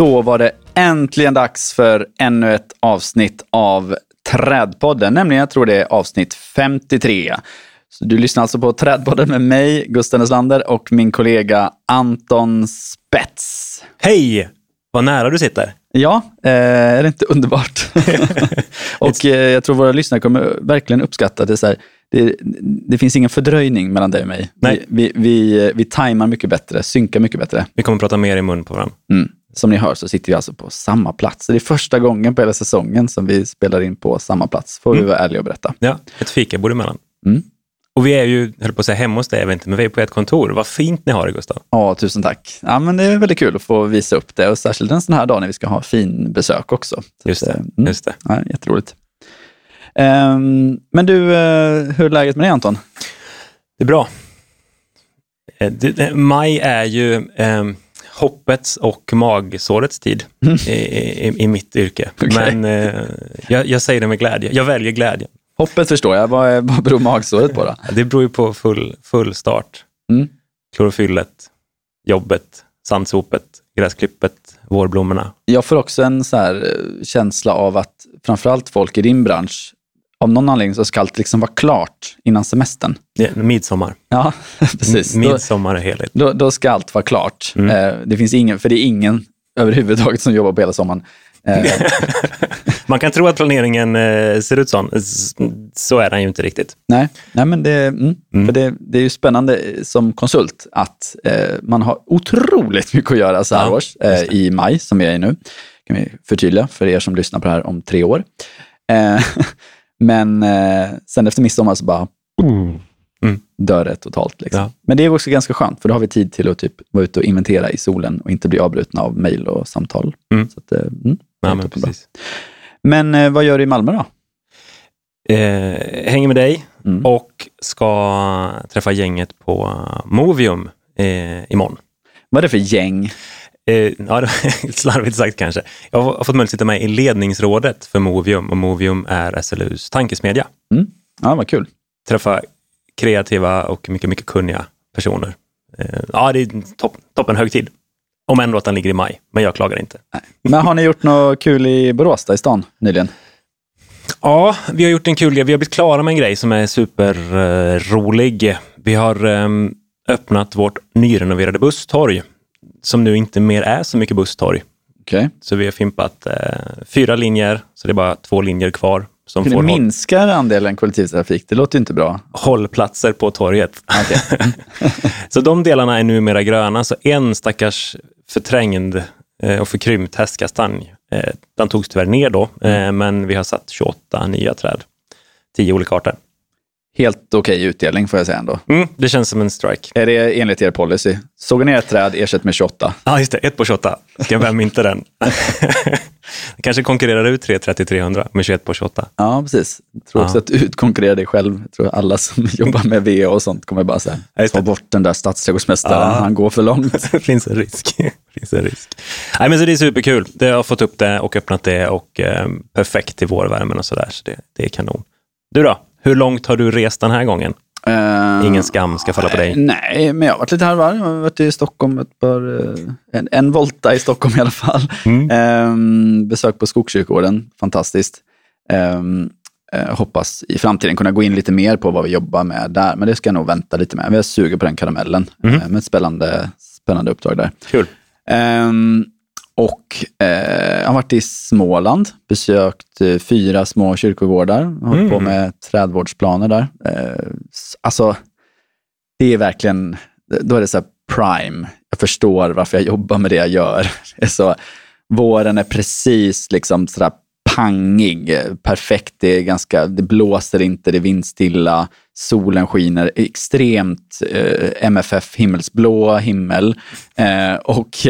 Då var det äntligen dags för ännu ett avsnitt av Trädpodden, nämligen jag tror det är avsnitt 53. Så du lyssnar alltså på Trädpodden med mig, Gusten Eslander, och min kollega Anton Spets. Hej! Vad nära du sitter. Ja, eh, är det inte underbart? och eh, jag tror våra lyssnare kommer verkligen uppskatta det. Så här, det, det finns ingen fördröjning mellan dig och mig. Nej. Vi, vi, vi, vi tajmar mycket bättre, synkar mycket bättre. Vi kommer prata mer i mun på varandra. Mm. Som ni hör så sitter vi alltså på samma plats. Det är första gången på hela säsongen som vi spelar in på samma plats, får vi vara ärliga och berätta. Ja, ett fikabord emellan. Mm. Och vi är ju, höll på att säga hemma hos dig, inte, men vi är på ett kontor. Vad fint ni har det, Gustav. Ja, tusen tack. Ja, men det är väldigt kul att få visa upp det och särskilt en sån här dag när vi ska ha fin besök också. Så Just det. eh, mm. Just det. Ja, jätteroligt. Ehm, men du, eh, hur är läget med dig Anton? Det är bra. Eh, det, det, maj är ju eh, hoppets och magsårets tid i, i, i mitt yrke. Okej. Men eh, jag, jag säger det med glädje. Jag väljer glädje. Hoppet förstår jag. Vad, vad beror magsåret på då? Det beror ju på full, full start. Mm. Klorofyllet, jobbet, sandsopet, gräsklippet, vårblommorna. Jag får också en så eh, känsla av att framförallt folk i din bransch, av någon anledning så ska allt liksom vara klart innan semestern. Det- Midsommar. Ja, precis. M- Midsommar är heligt. då, då ska allt vara klart. Mm. Eh, det finns ingen, för det är ingen överhuvudtaget som jobbar på hela sommaren. Eh, Man kan tro att planeringen eh, ser ut så. Så är den ju inte riktigt. nej, nej, men det, mm, Mm. För det, det är ju spännande eh, som konsult att man har otroligt mycket att göra så här Ja, års i maj, som vi är i nu. kan vi förtydliga för er som lyssnar på det här om tre år. Men eh, sen efter midsommar så bara Mm. dör det totalt. Liksom. Ja. Men det är också ganska skönt, för då har vi tid till att typ vara ute och inventera i solen och inte bli avbrutna av mejl och samtal. Mm. Så att, eh, mm, Ja, men, precis. men eh, vad gör du i Malmö då? Eh, hänger med dig Mm. och ska träffa gänget på Movium eh, imorgon. Vad är det för gäng? Eh, ja, slarvigt sagt kanske. Jag har fått möjlighet att sitta med i ledningsrådet för Movium och Movium är SLUs tankesmedja. Ja, vad kul. Träffa kreativa och mycket, mycket kunniga personer. Eh, ja, det är topp, toppen högtid. Om ändå att den ligger i maj, men jag klagar inte. Men har ni gjort något kul i Borås, där i stan, nyligen? Ja, vi har gjort en kul grej. Vi har blivit klara med en grej som är superrolig. Vi har ehm, öppnat vårt nyrenoverade busstorg, som nu inte mer är så mycket busstorg. Okej. Så vi har fimpat eh, fyra linjer, så det är bara två linjer kvar som Okay. får minskar andelen kollektivtrafik. Det låter ju inte bra. hållplatser på torget. Okej. Så de delarna är numera gröna, så en stackars förträngd eh, och förkrympt hästkastanj, eh, den togs tyvärr ner då, eh, men vi har satt 28 nya träd. 10 olika arter. Helt okej utdelning får jag säga ändå. Mm, det känns som en strike. Är det enligt er policy? Såg ni ett träd, ersätt med 28. Ja, just det. 1 på 28. Ska vem inte den? Det kanske konkurrerar ut 330-300 med 21 på 28. Ja, precis. Jag tror också att du utkonkurrerar dig själv. Jag tror alla som jobbar med VA och sånt kommer bara säga, ta bort den där stadsträdgårdsmästaren, Ja. han går för långt. Det finns en risk. Det finns en risk. Nej, men så det är superkul. Det har fått upp det och öppnat det och eh, perfekt till vårvärmen och sådär. Så det, det är kanon. Du då? Hur långt har du rest den här gången? Eh, Ingen skam ska falla på dig. Nej, men jag har varit lite här var. Jag har varit i Stockholm ett par, eh, en, en volta i Stockholm i alla fall. Mm. Ehm, besök på Skogskyrkogården, fantastiskt. Ehm, eh, hoppas i framtiden kunna gå in lite mer på vad vi jobbar med där, men det ska jag nog vänta lite med. Vi är suger på den karamellen, Mhm. eh, med ett spännande, spännande uppdrag där. Kul. Ehm, och eh, har varit i Småland, besökt eh, fyra små kyrkogårdar, hållit på Mm. med trädvårdsplaner där. Eh, alltså, det är verkligen, då är det så här prime. Jag förstår varför jag jobbar med det jag gör. Det så, våren är precis liksom sådär pangig, eh, perfekt. Det, är ganska, det blåser inte, det är vindstilla, solen skiner, extremt eh, MFF himmelsblå himmel. Eh, och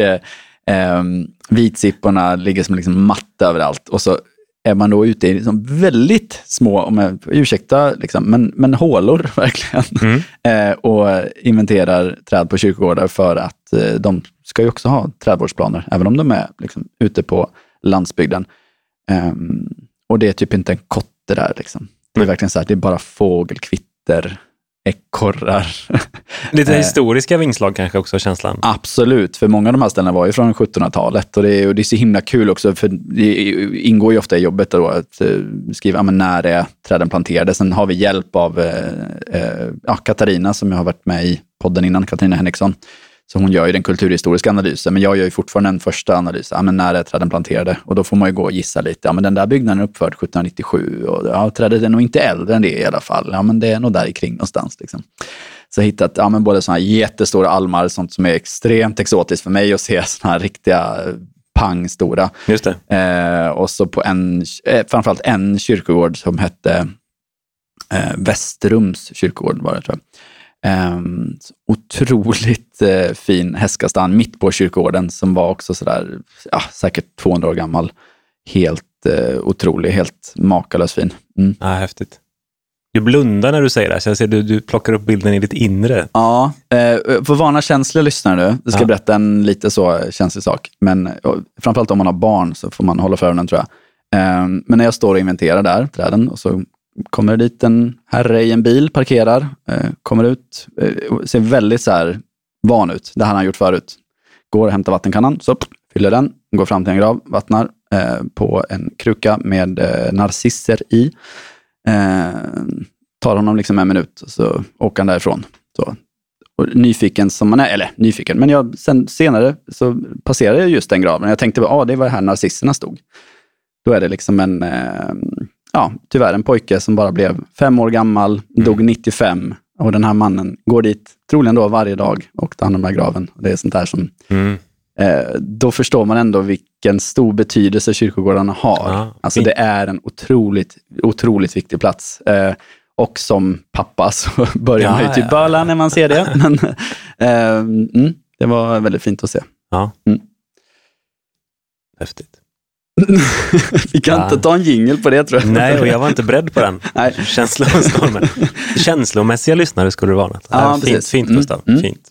eh, eh, vitsipporna ligger som liksom matta överallt. Och så är man då ute i liksom väldigt små, om jag ursäkta, liksom, men, men hålor verkligen. Mm. Eh, och inventerar träd på kyrkogårdar för att eh, de ska ju också ha trädvårdsplaner, även om de är liksom, ute på landsbygden. Ehm, och det är typ inte en kotte där. Liksom. Det är Mm. verkligen så här, det är bara fågelkvitter ekorrar. Lite Eh. historiska vingslag kanske också, känslan. Absolut, för många av de här ställena var ju från 1700-talet och det, är, och det är så himla kul också, för det ingår ju ofta i jobbet då, att eh, skriva men när är träden planterade. Sen har vi hjälp av eh, eh, ja, Katarina som jag har varit med i podden innan, Katarina Henriksson. Så hon gör ju den kulturhistoriska analysen, men jag gör ju fortfarande den första analysen. Ja, men när är träden planterade? Och då får man ju gå och gissa lite. Ja, men den där byggnaden är uppförd 1797 och ja, trädet är nog inte äldre än det i alla fall. Ja, men det är nog där kring någonstans. Liksom. Så jag har hittat ja, men både såna här jättestora almar, sånt som är extremt exotiskt för mig att se, såna här riktiga pang stora. Just det. Eh, och så på en, eh, framförallt en kyrkogård som hette eh, Västerums kyrkogård var det tror jag. Så otroligt eh, fin hästkastan mitt på kyrkogården som var också sådär, ja, säkert 200 år gammal. Helt eh, otrolig, helt makalöst fin. Mm. Ja, häftigt. Du blundar när du säger det här, så jag ser du, du plockar upp bilden i ditt inre. Ja, eh, för vana känsliga lyssnare nu, jag ska Ja. berätta en lite så känslig sak. Men och, framförallt om man har barn så får man hålla för öronen tror jag. Eh, men när jag står och inventerar där, träden, och så kommer det dit en herre i en bil, parkerar, eh, kommer ut, eh, och ser väldigt så här van ut. Det här har han gjort förut. Går och hämtar vattenkannan, så fyller den, går fram till en grav, vattnar eh, på en kruka med eh, narcisser i. Eh, tar honom liksom en minut och så åker han därifrån. Så. Och nyfiken som man är, eller nyfiken, men jag, sen, senare så passerade jag just den graven. Jag tänkte, ja ah, det var här narcisserna stod. Då är det liksom en, eh, ja tyvärr en pojke som bara blev fem år gammal, dog 95 och den här mannen går dit, troligen då varje dag, och tar hand om den här graven. Det är sånt där som, Mm. eh, då förstår man ändå vilken stor betydelse kyrkogårdarna har. Ja, alltså det är en otroligt, otroligt viktig plats. Eh, och som pappa så börjar Ja, man ju typ böla när man ser det. Men, eh, mm, det var väldigt fint att se. Ja. Mm. Häftigt. Vi kan Ja. inte ta en jingle på det tror jag. Nej, och jag var inte beredd på den. Nej. Känslostormen. Känslomässiga lyssnare skulle det vara. något. Ja, fint, precis. fint Mm, Gustav. mm. Fint.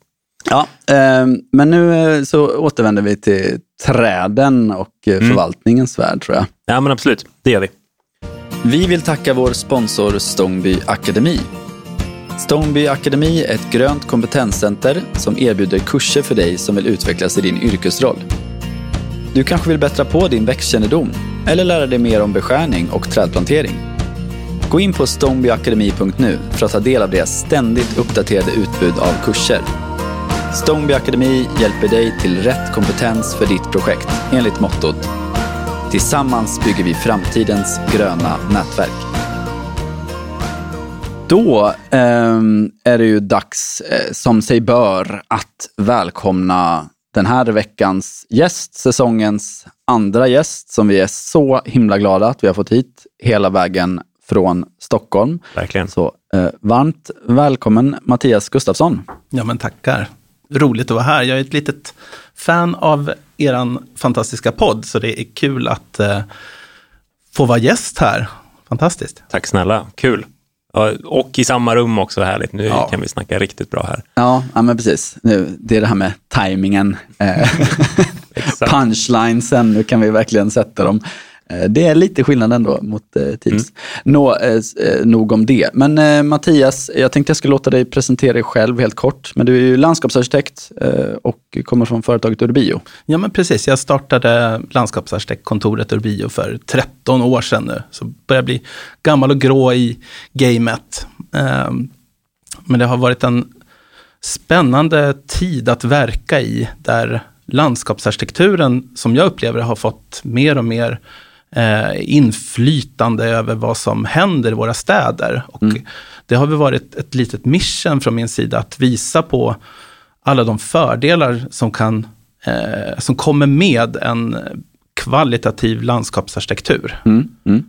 Ja, eh, men nu eh, så återvänder vi till träden och eh, Mm. förvaltningens värld tror jag. Ja, men absolut. Det gör vi. Vi vill tacka vår sponsor Stångby Akademi. Stångby Akademi är ett grönt kompetenscenter som erbjuder kurser för dig som vill utvecklas i din yrkesroll. Du kanske vill bättra på din växtkännedom eller lära dig mer om beskärning och trädplantering. Gå in på stångbyakademi.nu för att ta del av deras ständigt uppdaterade utbud av kurser. Stångby Akademi hjälper dig till rätt kompetens för ditt projekt enligt mottot Tillsammans bygger vi framtidens gröna nätverk. Då eh, är det ju dags, eh, som sig bör, att välkomna den här veckans gäst, säsongens andra gäst, som vi är så himla glada att vi har fått hit hela vägen från Stockholm. Verkligen. Så eh, varmt välkommen Mattias Gustafsson. Ja, men tackar. Roligt att vara här. Jag är ett litet fan av er fantastiska podd, så det är kul att eh, få vara gäst här. Fantastiskt. Tack snälla. Kul. Och i samma rum också, härligt. Nu Ja. kan vi snacka riktigt bra här. Ja, ja men precis. Nu, det är det här med tajmingen. Eh, punchlinesen, nu kan vi verkligen sätta dem. Eh, Det är lite skillnad ändå mot eh, Teams. Nå, eh, eh, nog om det. Men eh, Mattias, jag tänkte jag skulle låta dig presentera dig själv helt kort. Men du är ju landskapsarkitekt eh, och kommer från företaget Urbio. Ja, men precis. Jag startade landskapsarkitektkontoret Urbio för 13 år sedan nu. Så börjar bli gammal och grå i gamet. Ehm, Men det har varit en spännande tid att verka i, där landskapsarkitekturen, som jag upplever har fått mer och mer eh, inflytande över vad som händer i våra städer. Och Det har väl varit ett litet mission från min sida att visa på alla de fördelar som, kan, eh, som kommer med en kvalitativ landskapsarkitektur. Mm. Mm.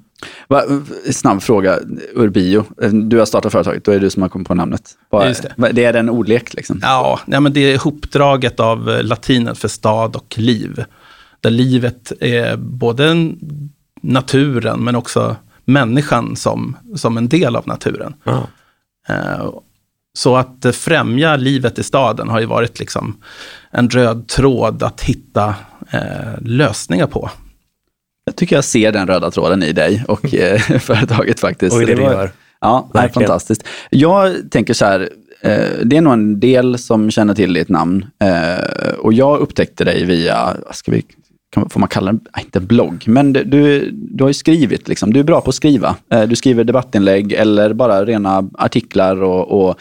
Va, snabb fråga, Urbio. Du har startat företaget, då är det du som har kommit på namnet. Just det. det är en ordlek liksom? Ja, nej, men det är ihopdraget av latinet för stad och liv. Där livet är både en- naturen men också människan som, som en del av naturen. Ja. Eh, Så att främja livet i staden har ju varit liksom en röd tråd att hitta eh, lösningar på. Jag tycker jag ser den röda tråden i dig och eh, företaget faktiskt. Och i det vi gör. Ja, det är fantastiskt. Jag tänker så här, eh, det är nog en del som känner till ditt namn. Och jag upptäckte dig via, vad ska vi, kan, får man kalla det, äh, inte blogg, men du, du har ju skrivit, liksom. du är bra på att skriva. Eh, du skriver debattinlägg eller bara rena artiklar och, och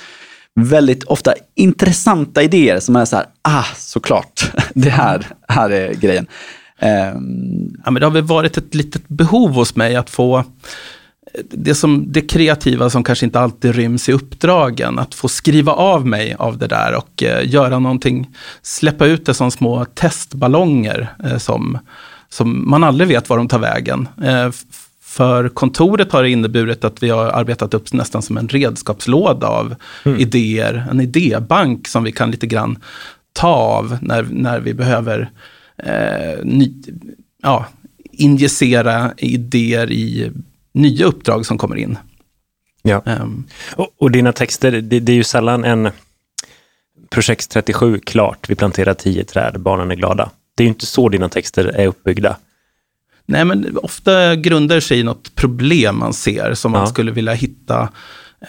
väldigt ofta intressanta idéer som är så här, ah, såklart, det här, här är grejen. Ehm. Ja, men det har väl varit ett litet behov hos mig att få det, som, det kreativa som kanske inte alltid ryms i uppdragen, att få skriva av mig av det där och eh, göra någonting, släppa ut det som små testballonger eh, som, som man aldrig vet var de tar vägen. Eh, för kontoret har det inneburit att vi har arbetat upp nästan som en redskapslåda av idéer, en idébank som vi kan lite grann ta av när, när vi behöver eh, ny, ja, injicera idéer i nya uppdrag som kommer in. Ja. Ehm, Och, och dina texter, det, det är ju sällan en projekt 37 klart, vi planterar 10 träd, barnen är glada. Det är ju inte så dina texter är uppbyggda. nej, men ofta grundar sig i något problem man ser som man Ja. skulle vilja hitta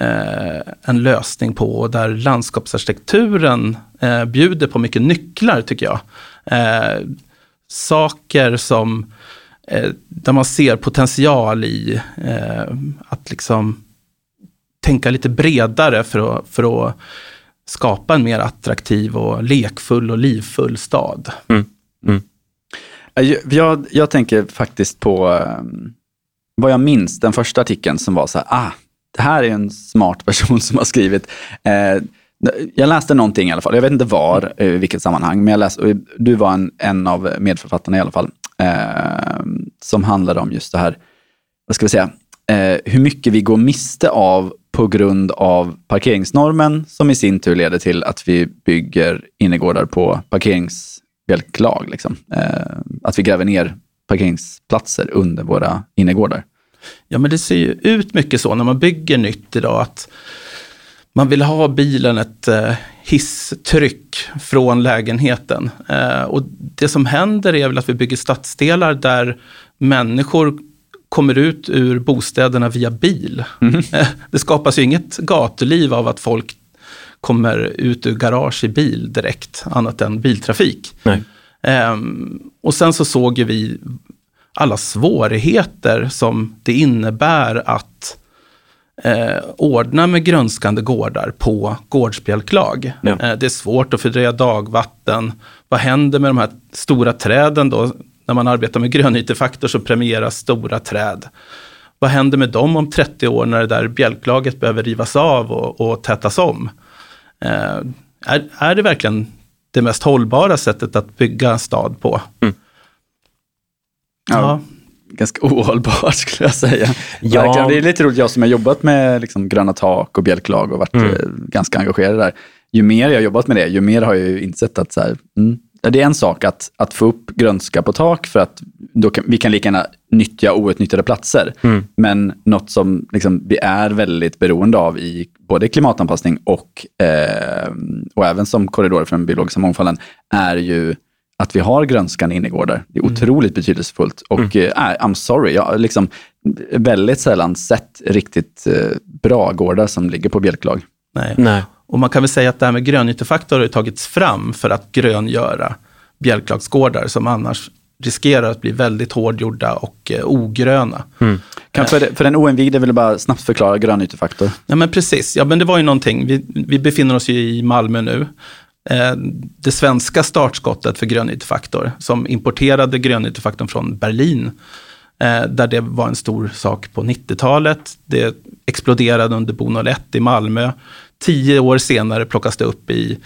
eh, en lösning på och där landskapsarkitekturen eh, bjuder på mycket nycklar tycker jag. Eh, saker som där man ser potential i eh, att liksom tänka lite bredare för att, för att skapa en mer attraktiv och lekfull och livfull stad. Jag, jag, jag tänker faktiskt på vad jag minns, den första artikeln som var så här, ah, det här är en smart person som har skrivit. Eh, jag läste någonting i alla fall, jag vet inte var, eh, i vilket sammanhang, men jag läste, du var en, en av medförfattarna i alla fall, eh, som handlade om just det här, vad ska vi säga, eh, hur mycket vi går miste av på grund av parkeringsnormen, som i sin tur leder till att vi bygger innergårdar på parkeringsbjälklag. Liksom. Eh, att vi gräver ner parkeringsplatser under våra innergårdar. Ja, men det ser ju ut mycket så när man bygger nytt idag att man vill ha bilen ett eh, hisstryck från lägenheten. Eh, och det som händer är väl att vi bygger stadsdelar där människor kommer ut ur bostäderna via bil. Eh, det skapas ju inget gatuliv av att folk kommer ut ur garage i bil direkt, annat än biltrafik. Ehm, och sen så såg ju vi alla svårigheter som det innebär att eh, ordna med grönskande gårdar på gårdsbjälklag. Ja. Eh, det är svårt att fördröja dagvatten. Vad händer med de här stora träden då? När man arbetar med grönytefaktor så premieras stora träd. Vad händer med dem om 30 år när det där bjälklaget behöver rivas av och, och tätas om? Eh, är, är det verkligen det mest hållbara sättet att bygga stad på? Ja. Ganska ohållbart skulle jag säga. Ja. Verkligen. Det är lite roligt, jag som har jobbat med liksom, gröna tak och bjälklag och varit Mm. eh, ganska engagerad där. Ju mer jag har jobbat med det, ju mer har jag ju insett att så här, mm, det är en sak att, att få upp grönska på tak för att då kan, vi kan lika gärna nyttja outnyttjade platser. Mm. Men något som liksom, vi är väldigt beroende av i både klimatanpassning och, eh, och även som korridor för den biologiska mångfalden är ju att vi har grönskande innergårdar. Det är otroligt betydelsefullt. Och eh, I'm sorry, jag har liksom väldigt sällan sett riktigt eh, bra gårdar som ligger på bjälklag. Nej. Nej. Och man kan väl säga att det här med grönytefaktor har tagits fram för att gröngöra bjälklagsgårdar som annars riskerar att bli väldigt hårdgjorda och eh, ogröna. Kan för, för den oinvigde vill jag bara snabbt förklara grönytefaktor. Ja, men precis. Ja, men det var ju någonting. Vi, vi befinner oss ju i Malmö nu. Eh, det svenska startskottet för grönytefaktor, som importerade grönytefaktorn från Berlin, eh, där det var en stor sak på 90-talet. Det exploderade under Bo 01 i Malmö. Tio år senare plockas det upp i,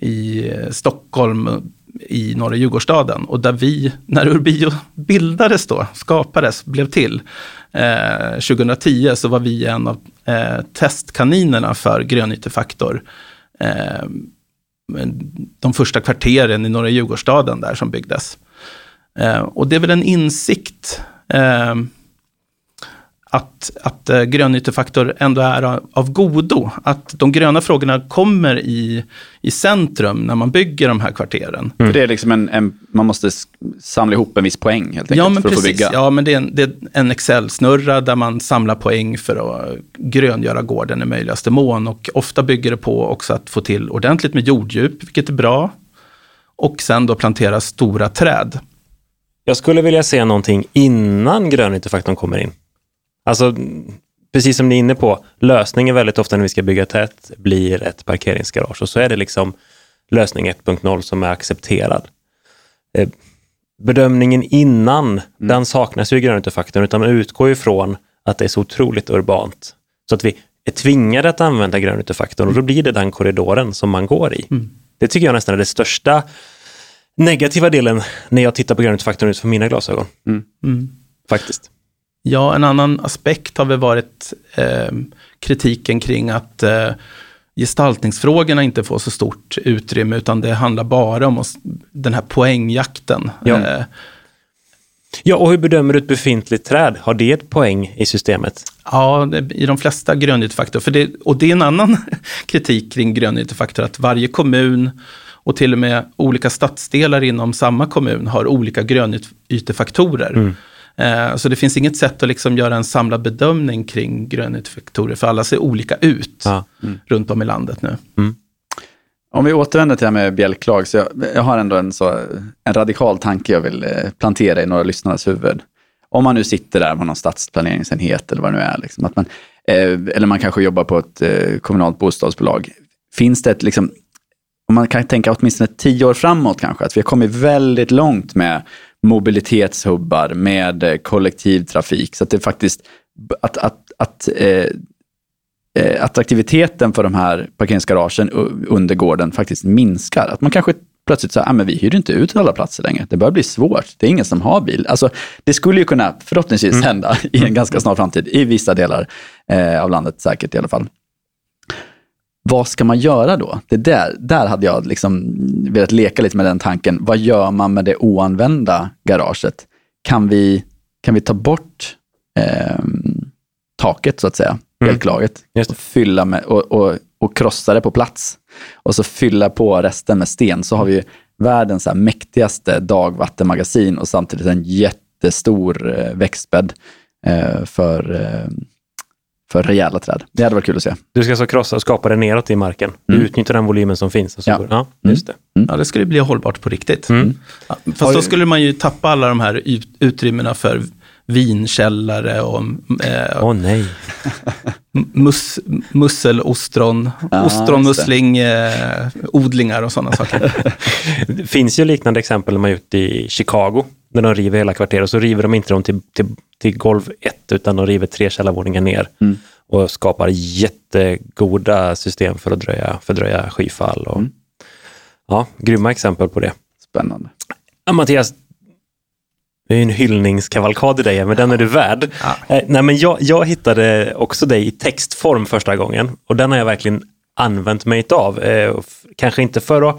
i eh, Stockholm, eh, i norra Djurgårdsstaden. Och där vi, när Urbio bildades då, skapades, blev till, eh, 2010 så var vi en av eh, testkaninerna för grönytefaktor. Eh, de första kvarteren i norra Djurgårdsstaden där som byggdes. Eh, och det är väl en insikt eh, att, att eh, grönytefaktor ändå är av, godo. Att de gröna frågorna kommer i, i centrum när man bygger de här kvarteren. För det är liksom en, en, man måste samla ihop en viss poäng helt enkelt Ja, men för att få precis. bygga. Ja, men det är en, det är en Excel-snurra där man samlar poäng för att gröngöra gården i möjligaste mån. Och ofta bygger det på också att få till ordentligt med jorddjup, vilket är bra. Och sen då plantera stora träd. Jag skulle vilja se någonting innan grönytefaktorn kommer in. Alltså, precis som ni är inne på, lösningen väldigt ofta när vi ska bygga tätt blir ett parkeringsgarage och så är det liksom lösning 1.0 som är accepterad. Eh, Bedömningen innan, den saknas ju i grönytefaktorn, utan man utgår ifrån att det är så otroligt urbant. Så att vi är tvingade att använda grönytefaktorn och då blir det den korridoren som man går i. Det tycker jag nästan är det största negativa delen när jag tittar på grönytefaktorn utifrån mina glasögon. Mm. Faktiskt. Ja, en annan aspekt har väl varit eh, kritiken kring att eh, gestaltningsfrågorna inte får så stort utrymme, utan det handlar bara om oss, den här poängjakten. Ja. Eh, Ja, och hur bedömer du ett befintligt träd? Har det ett poäng i systemet? Ja, i de flesta grönytefaktorer. För det, och det är en annan kritik kring grönytefaktor, att varje kommun och till och med olika stadsdelar inom samma kommun har olika grönytefaktorer. Eh, så det finns inget sätt att liksom göra en samlad bedömning kring grönytefaktorer, för alla ser olika ut Ja. runt om i landet nu. Om vi återvänder till det här med bjälklag, så jag, jag har ändå en, så, en radikal tanke jag vill eh, plantera i några lyssnares huvud. Om man nu sitter där på någon stadsplaneringsenhet eller vad det nu är, liksom, att man, eh, eller man kanske jobbar på ett eh, kommunalt bostadsbolag. Finns det ett, liksom, om man kan tänka åtminstone tio år framåt kanske, att vi har kommit väldigt långt med mobilitetshubbar, med eh, kollektivtrafik, så att det faktiskt, att, att, att eh, eh, attraktiviteten för de här parkeringsgaragen under gården faktiskt minskar. Att man kanske plötsligt säger, ah, men vi hyr inte ut alla platser längre. Det börjar bli svårt. Det är ingen som har bil. Alltså, det skulle ju kunna förhoppningsvis hända i en ganska snar framtid, i vissa delar eh, av landet säkert i alla fall. Vad ska man göra då? Det där, där hade jag liksom velat leka lite med den tanken. Vad gör man med det oanvända garaget? Kan vi, kan vi ta bort ehm, taket så att säga, Mm. bjälklaget, det. och fylla med och, och, och krossa det på plats och så fylla på resten med sten så har vi världens här mäktigaste dagvattenmagasin och samtidigt en jättestor eh, växtbädd eh, för, eh, för rejäla träd. Det hade varit kul att se. Du ska så krossa och skapa det neråt i marken. Du Mm. utnyttjar den volymen som finns. Och så Ja. går, ja, just det. Ja, det skulle bli hållbart på riktigt. Mm. Ja, fast då skulle man ju tappa alla de här ut- utrymmena för vinkällare och eh, Åh nej. mus, musselostron, Ja, ostronmussling, eh, odlingar och sådana saker. Det finns ju liknande exempel man gjort i Chicago, när de river hela kvarteret. Och så river de inte dem till, till, till golv ett, utan de river tre källarvåningar ner. Mm. Och skapar jättegoda system för att dröja, fördröja skyfall. Och, Mm. Ja, grymma exempel på det. Spännande. Ja, Mattias, det är en hyllningskavalkad i dig, men den är du värd. Ja. Eh, nej, men jag, jag hittade också dig i textform första gången och den har jag verkligen använt mig av. Eh, kanske inte för att,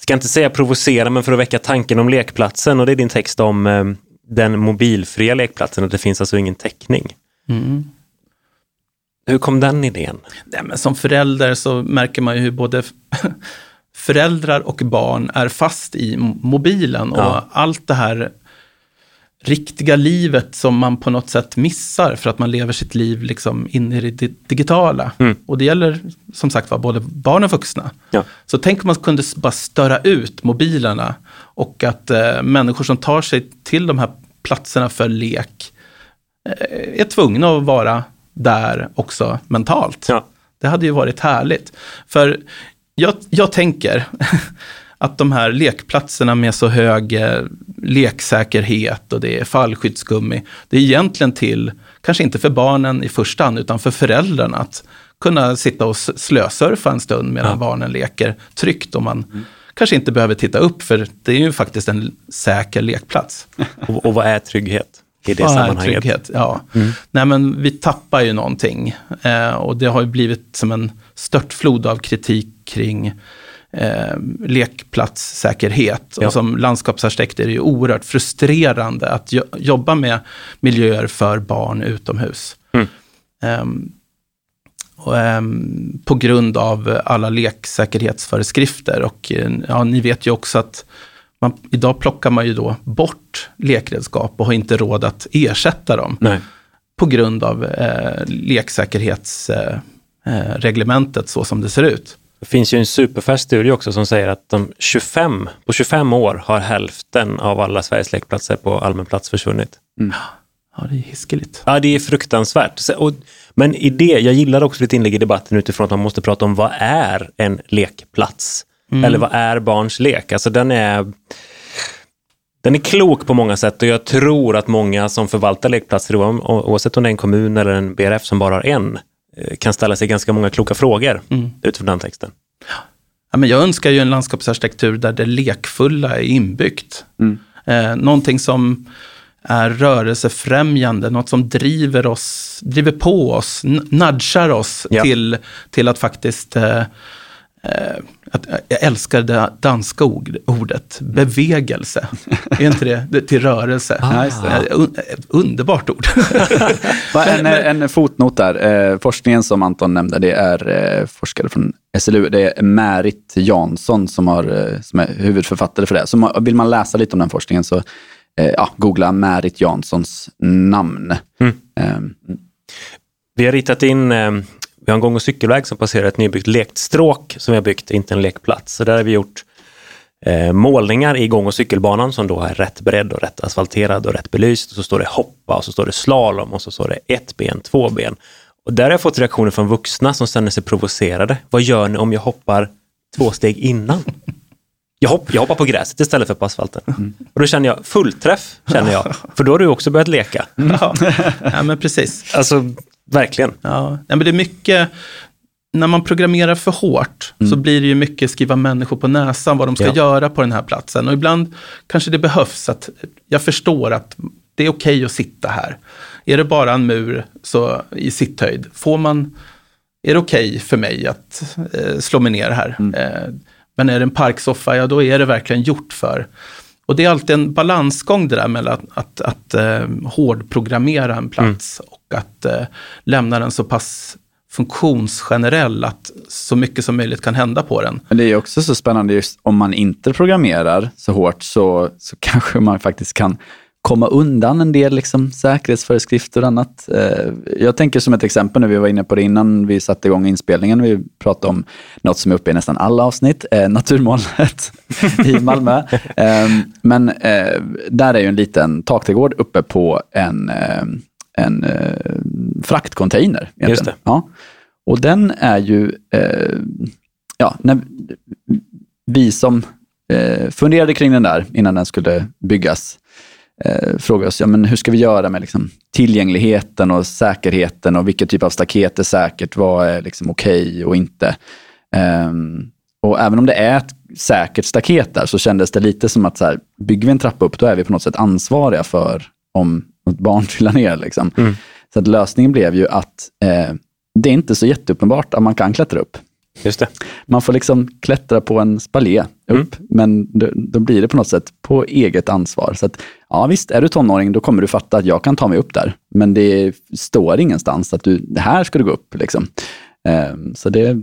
ska inte säga provocera, men för att väcka tanken om lekplatsen och det är din text om eh, den mobilfria lekplatsen och det finns alltså ingen täckning. Mm. Hur kom den idén? Nej, men som förälder så märker man ju hur både föräldrar och barn är fast i mobilen. Och Ja. allt det här riktiga livet som man på något sätt missar för att man lever sitt liv liksom in i det di- digitala. Mm. Och det gäller som sagt var både barn och vuxna. Ja. Så tänk om man kunde bara störa ut mobilerna och att eh, människor som tar sig till de här platserna för lek eh, är tvungna att vara där också mentalt. Ja. Det hade ju varit härligt. För jag, jag tänker att de här lekplatserna med så hög eh, leksäkerhet och det är fallskyddsgummi, det är egentligen till, kanske inte för barnen i första hand, utan för föräldrarna att kunna sitta och slösurfa en stund medan Ja. barnen leker tryggt och man kanske inte behöver titta upp, för det är ju faktiskt en säker lekplats. Och, och vad är trygghet i det sammanhanget? Trygghet, ja. Nej, men vi tappar ju någonting. Eh, och det har ju blivit som en störtflod av kritik kring eh, lekplatssäkerhet. Ja. Och som landskapsarkitekt är det ju oerhört frustrerande att jo- jobba med miljöer för barn utomhus. Mm. Ehm, och, ehm, på grund av alla leksäkerhetsföreskrifter. Och eh, ja, ni vet ju också att man, idag plockar man ju då bort lekredskap och har inte råd att ersätta dem. Nej. På grund av eh, leksäkerhetsreglementet så som det ser ut. Det finns ju en superfärsk studie också som säger att de 25, på 25 år har hälften av alla Sveriges lekplatser på allmän plats försvunnit. Ja, det är hiskeligt. Ja, det är fruktansvärt. Och, men i det, jag gillar också ditt inlägg i debatten utifrån att man måste prata om vad är en lekplats? Eller vad är barns lek? Alltså den är, den är klok på många sätt och jag tror att många som förvaltar lekplatser, oavsett om det är en kommun eller en BRF som bara har en, kan ställa sig ganska många kloka frågor utifrån den texten. Ja, men jag önskar ju en landskapsarkitektur där det lekfulla är inbyggt. Eh, någonting som är rörelsefrämjande, något som driver oss, driver på oss, nudgar oss Ja. till, till att faktiskt eh, eh, att, jag älskar det danska ord, ordet bevegelse. är inte det, det till rörelse? Just det. Eh, un, ett underbart ord. En, en fotnot där. Eh, forskningen som Anton nämnde, det är eh, forskare från SLU. Det är Märit Jansson som, har, eh, som är huvudförfattare för det. Så vill man läsa lite om den forskningen så eh, ja, googla Märit Janssons namn. Eh, Vi har ritat in, eh, vi har en gång och cykelväg som passerar ett nybyggt lekstråk som vi har byggt, inte en lekplats. Så där har vi gjort eh, målningar i gång och cykelbanan som då är rätt bredd och rätt asfalterad och rätt belyst. Och så står det hoppa och så står det slalom och så står det ett ben, två ben. Och där har jag fått reaktioner från vuxna som känner sig provocerade. Vad gör ni om jag hoppar två steg innan? Jag, hopp, jag hoppar på gräset istället för på asfalten. Och då känner jag fullträff, känner jag. För då har du också börjat leka. ja. ja, men precis. Alltså, verkligen. Ja, men det är mycket, när man programmerar för hårt så blir det ju mycket skriva människor på näsan vad de ska Ja. göra på den här platsen. Och ibland kanske det behövs att jag förstår att det är okej att sitta här. Är det bara en mur så, i sitthöjd, får man, är det okej för mig att eh, slå mig ner här? Eh, men är det en parksoffa, ja då är det verkligen gjort för. Och det är alltid en balansgång det där mellan att, att, att eh, hårdprogrammera en plats och att eh, lämna den så pass funktionsgenerell att så mycket som möjligt kan hända på den. Men det är också så spännande just om man inte programmerar så hårt så, så kanske man faktiskt kan komma undan en del liksom, säkerhetsföreskrifter och annat. Eh, Jag tänker som ett exempel, när vi var inne på det innan vi satte igång inspelningen, vi pratade om något som är uppe i nästan alla avsnitt, eh, Naturmålet i Malmö. Eh, Men eh, där är ju en liten takträdgård uppe på en, en fraktcontainer. egentligen. Just det. Ja. Och den är ju, ja, när vi som funderade kring den där innan den skulle byggas, eh, frågade oss, ja, men hur ska vi göra med liksom, tillgängligheten och säkerheten och vilken typ av staket är säkert, vad är liksom, okej och inte. Ehm, och även om det är ett säkert staket där så kändes det lite som att så här, bygger vi en trappa upp, då är vi på något sätt ansvariga för om något barn trillar ner. Liksom. Mm. Så att lösningen blev ju att eh, det är inte så jätteuppenbart att man kan klättra upp. Just det. Man får liksom klättra på en spalé upp, men då, då blir det på något sätt på eget ansvar. Så att, ja visst, är du tonåring då kommer du fatta att jag kan ta mig upp där. Men det står ingenstans att du, det här ska du gå upp. Liksom. Ehm, så det är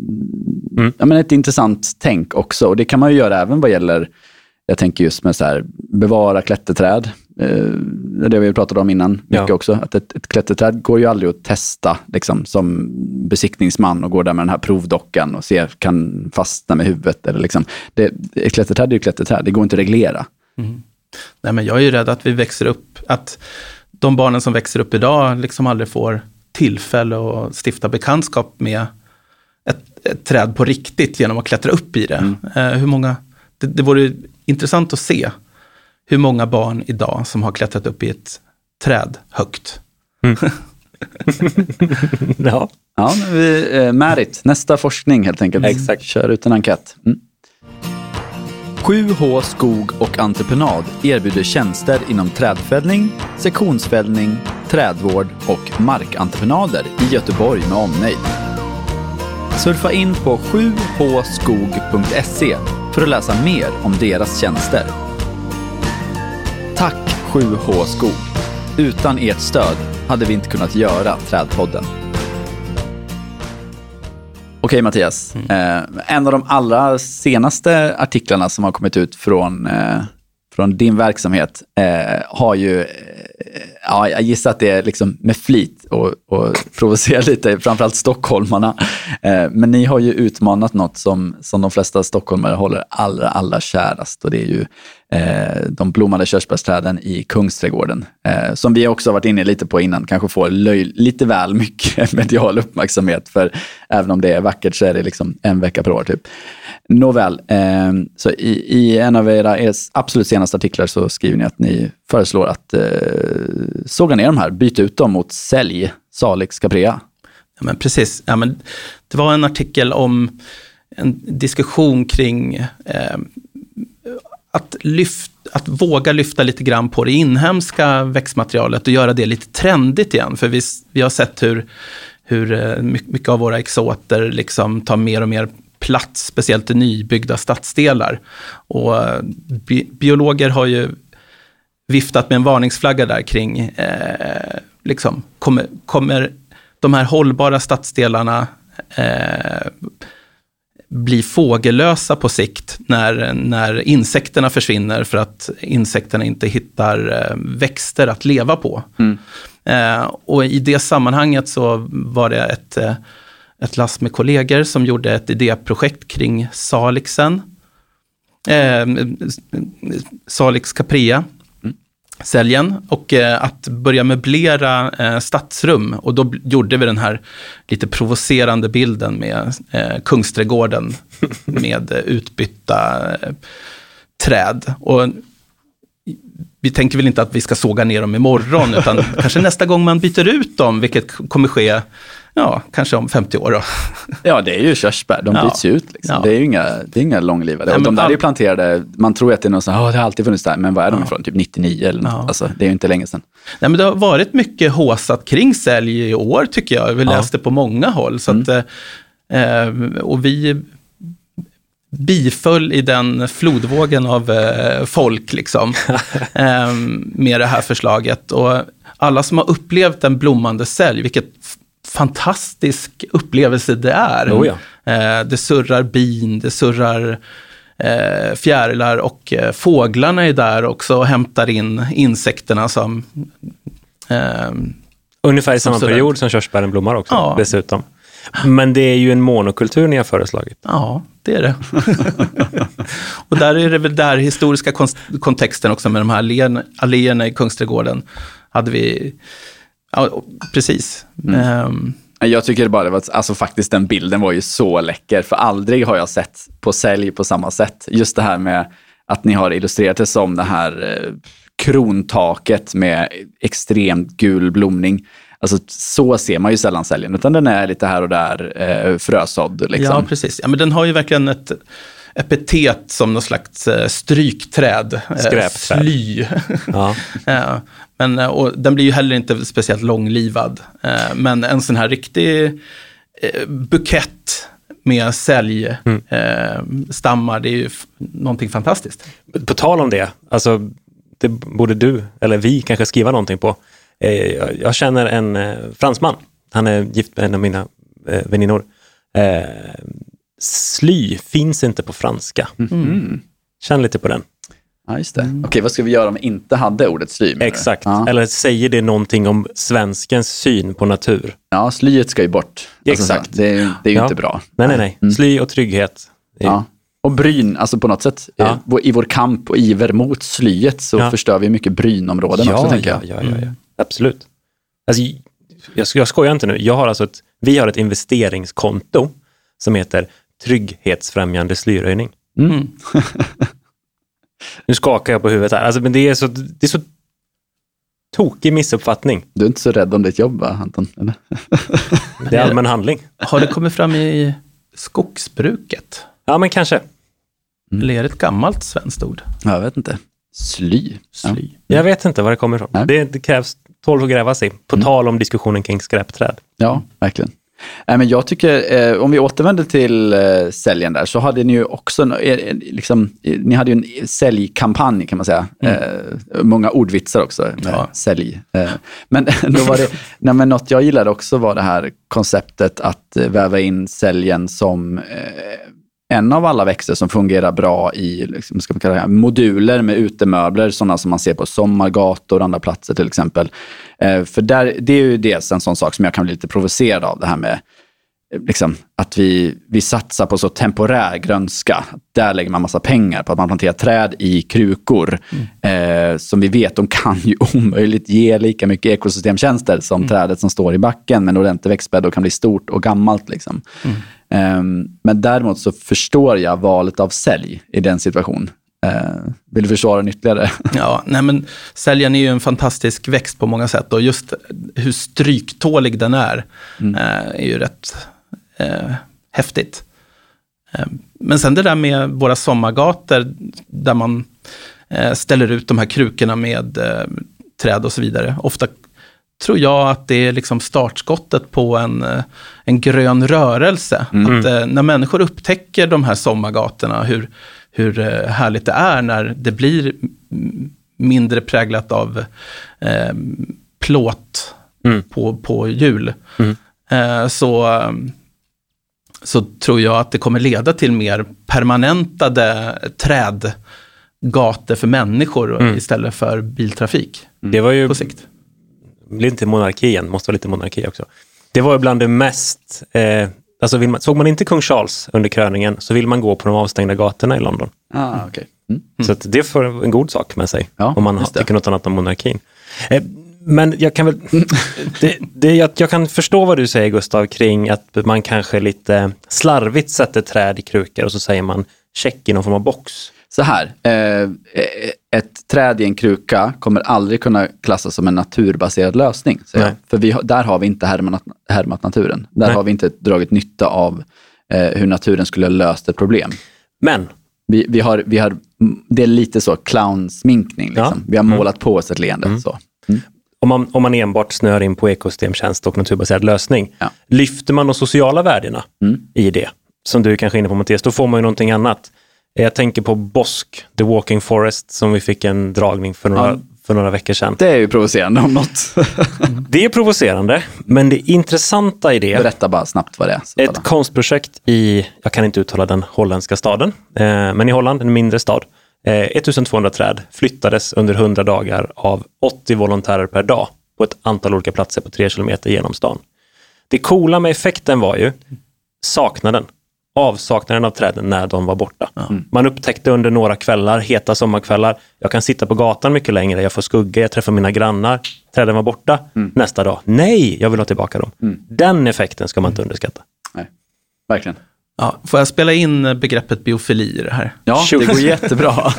ja, men ett intressant tänk också. Och det kan man ju göra även vad gäller, jag tänker just med så här, bevara klätterträd. Eh, det vi pratade om innan mycket Ja. också. Att ett, ett klätterträd går ju aldrig att testa liksom, som besiktningsman och går där med den här provdockan och ser, kan fastna med huvudet. Eller liksom. det, ett klätterträd är ju klätterträd, det går inte att reglera. Nej, men jag är ju rädd att vi växer upp, att de barnen som växer upp idag liksom aldrig får tillfälle att stifta bekantskap med ett, ett träd på riktigt genom att klättra upp i det. Eh, hur många, det, det vore intressant att se hur många barn idag som har klättrat upp i ett träd högt. Ja. Ja, men vi, eh, Märit, nästa forskning helt enkelt. Exakt. Kör ut en enkät. Mm. 7H Skog och Entreprenad erbjuder tjänster inom trädfällning, sektionsfällning, trädvård och markentreprenader i Göteborg med omnejd. Surfa in på 7hskog.se för att läsa mer om deras tjänster. Tack 7H Skog. Utan ert stöd hade vi inte kunnat göra Trädpodden. Okej Mattias, eh, en av de allra senaste artiklarna som har kommit ut från, eh, från din verksamhet eh, har ju, eh, ja, jag gissar att det är liksom med flit och, och provocerar lite, framförallt stockholmarna. Eh, men ni har ju utmanat något som, som de flesta stockholmare håller allra, allra kärast och det är ju eh, de blommande körsbärsträden i Kungsträdgården. Eh, som vi också har varit inne lite på innan, kanske får löj, lite väl mycket medial uppmärksamhet. För även om det är vackert så är det liksom en vecka per år. Typ. Nåväl, eh, så i, i, en av era, era absolut senaste artiklar så skriver ni att ni föreslår att eh, såga ner de här, byta ut dem mot sälj, Salix Caprea. Ja, men precis. Ja, men det var en artikel om en diskussion kring eh, att, lyft, att våga lyfta lite grann på det inhemska växtmaterialet och göra det lite trendigt igen. För vi, vi har sett hur, hur eh, mycket av våra exoter liksom tar mer och mer plats, speciellt i nybyggda stadsdelar. Och eh, bi biologer har ju viftat med en varningsflagga där kring, eh, liksom, kommer, kommer de här hållbara stadsdelarna eh, bli fågellösa på sikt när, när insekterna försvinner för att insekterna inte hittar eh, växter att leva på. Mm. Eh, och i det sammanhanget så var det ett, eh, ett lass med kollegor som gjorde ett idéprojekt kring Salixen. Eh, Salix caprea säljen och eh, att börja möblera eh, stadsrum. Och då gjorde vi den här lite provocerande bilden med eh, Kungsträdgården med eh, utbytta eh, träd. Och vi tänker väl inte att vi ska såga ner dem imorgon, utan kanske nästa gång man byter ut dem, vilket kommer ske Ja, kanske om 50 år då. Ja, det är ju körsbär. De byts ju ut. Liksom. Ja. Det är ju inga, det är inga långlivade. Nej, de där all... är ju planterade, man tror att det är någon sån här, oh, det har alltid funnits där, men vad är de ja. ifrån? Typ 99 eller något. Ja. Alltså, det är ju inte länge sedan. Nej, men det har varit mycket håsat kring sälj i år tycker jag. Vi läste på många håll. Så mm. att, eh, och vi biföll i den flodvågen av eh, folk liksom, eh, med det här förslaget. Och alla som har upplevt en blommande sälj, vilket fantastisk upplevelse det är. Oh ja. eh, det surrar bin, det surrar eh, fjärilar och eh, fåglarna är där också och hämtar in insekterna som... Ungefär i samma period som körsbären blommar också ja. dessutom. Men det är ju en monokultur ni har föreslagit. Ja, det är det. och där är det väl där historiska kontexten också med de här alléerna i Kungsträdgården. Hade vi Ja, precis. Mm. Um, jag tycker bara det var, alltså faktiskt den bilden var ju så läcker, för aldrig har jag sett på sälj på samma sätt. Just det här med att ni har illustrerat det som det här eh, krontaket med extremt gul blomning. Alltså så ser man ju sällan säljen, utan den är lite här och där eh, frösådd. Liksom. Ja, precis. Ja, men den har ju verkligen ett epitet som någon slags eh, strykträd. Eh, Skräpträd. Sly. Ja. Men, eh, och den blir ju heller inte speciellt långlivad. Eh, men en sån här riktig eh, bukett med säljstammar, mm. det är ju någonting fantastiskt. På tal om det, alltså, det borde du, eller vi, kanske skriva någonting på. Jag känner en fransman, han är gift med en av mina väninnor. Sly finns inte på franska. Mm. Känn lite på den. Ja, just det. Mm. Okej, vad ska vi göra om vi inte hade ordet sly? Exakt, ja. eller säger det någonting om svenskens syn på natur? Ja, slyet ska ju bort. Alltså, Exakt. det, är, det är ju ja. inte bra. Nej, nej, nej. Mm. Sly och trygghet. Ja. Och bryn, alltså på något sätt, ja. i vår kamp och iver mot slyet så ja. förstör vi mycket brynområden också, tänker jag. Ja, ja, ja, mm. Absolut. Alltså, jag, jag skojar inte nu. Jag har alltså ett, vi har ett investeringskonto som heter Trygghetsfrämjande slyröjning. Mm. Nu skakar jag på huvudet här. Alltså, men det är så, det är så tokig missuppfattning. Du är inte så rädd om ditt jobb, va, Anton? Eller? Det är allmän handling. Har det kommit fram i skogsbruket? Ja, men kanske. Mm. Eller är det ett gammalt svenskt ord? Jag vet inte. Sly. Sly. Ja. Jag vet inte var det kommer ifrån. Det, det, krävs tolv att gräva sig. På mm. tal om diskussionen kring skräpträd. Ja, verkligen. Nej, men jag tycker, eh, om vi återvänder till eh, säljen där, så hade ni ju också, en- eh, liksom, eh, ni hade ju en säljkampanj kan man säga. Eh, många ordvitsar också med Ja. sälj. Eh, men då var det, nej, men något jag gillade också var det här konceptet att eh, väva in säljen som eh, en av alla växter som fungerar bra i liksom, ska man kalla det, moduler med utemöbler, sådana som man ser på sommargator och andra platser till exempel. Eh, för där, det är ju dels en sån sak som jag kan bli lite provocerad av, det här med eh, liksom, att vi, vi satsar på så temporär grönska. Där lägger man massa pengar på att man planterar träd i krukor. Eh, som vi vet, de kan ju omöjligt ge lika mycket ekosystemtjänster som trädet som står i backen med en ordentlig växtbädd och kan bli stort och gammalt. Liksom. Ehm, men däremot så förstår jag valet av sälj i den situationen. Uh, vill du försvara den ytterligare? Ja, nej men säljan är ju en fantastisk växt på många sätt och just hur stryktålig den är eh, är ju rätt eh, häftigt. Eh, men sen det där med våra sommargator där man eh, ställer ut de här krukorna med eh, träd och så vidare. Ofta tror jag att det är liksom startskottet på en, eh, en grön rörelse. Att, eh, när människor upptäcker de här sommargatorna, hur, hur eh, härligt det är när det blir mindre präglat av eh, plåt Mm. på, på hjul. Mm. Eh, så, så tror jag att det kommer leda till mer permanentade trädgator för människor Mm. istället för biltrafik Det var ju, på sikt. Blir inte monarki igen, måste vara lite monarki också. Det var bland det mest, eh, alltså man, såg man inte kung Charles under kröningen så vill man gå på de avstängda gatorna i London. Ah, okay. mm. Så det får en god sak med sig, Ja, om man tycker något annat om monarkin. Eh, men jag kan väl, det, det, jag, jag kan förstå vad du säger Gustav kring att man kanske lite slarvigt sätter träd i krukor och så säger man check i någon form av box. Så här, eh, ett träd i en kruka kommer aldrig kunna klassas som en naturbaserad lösning. För vi, där har vi inte härmat, härmat naturen. Där Nej. har vi inte dragit nytta av eh, hur naturen skulle ha löst ett problem. Men, Vi, vi har, vi har, det är lite så clownsminkning. Liksom. Ja. Mm. Vi har målat på oss ett leende. Så. om man, om man enbart snör in på ekosystemtjänst och naturbaserad lösning, Ja. lyfter man de sociala värdena i det, som du kanske är inne på Mattias, då får man ju någonting annat. Jag tänker på Bosk, The Walking Forest, som vi fick en dragning för några, Ja. för några veckor sedan. Det är ju provocerande om något. Det är provocerande, men det intressanta i det, Berätta bara snabbt vad det är. Ett konstprojekt i, jag kan inte uttala den holländska staden, eh, men i Holland, en mindre stad. Eh, 1200 träd flyttades under 100 dagar av 80 volontärer per dag på ett antal olika platser på 3 kilometer genom stan. Det coola med effekten var ju saknaden. Avsaknaden av träden när de var borta. Man upptäckte under några kvällar, heta sommarkvällar, jag kan sitta på gatan mycket längre, jag får skugga, jag träffar mina grannar. Träden var borta. Nästa dag, nej, jag vill ha tillbaka dem. Den effekten ska man inte underskatta. Nej, verkligen. Ja, får jag spela in begreppet biofili i det här? Ja, det går jättebra.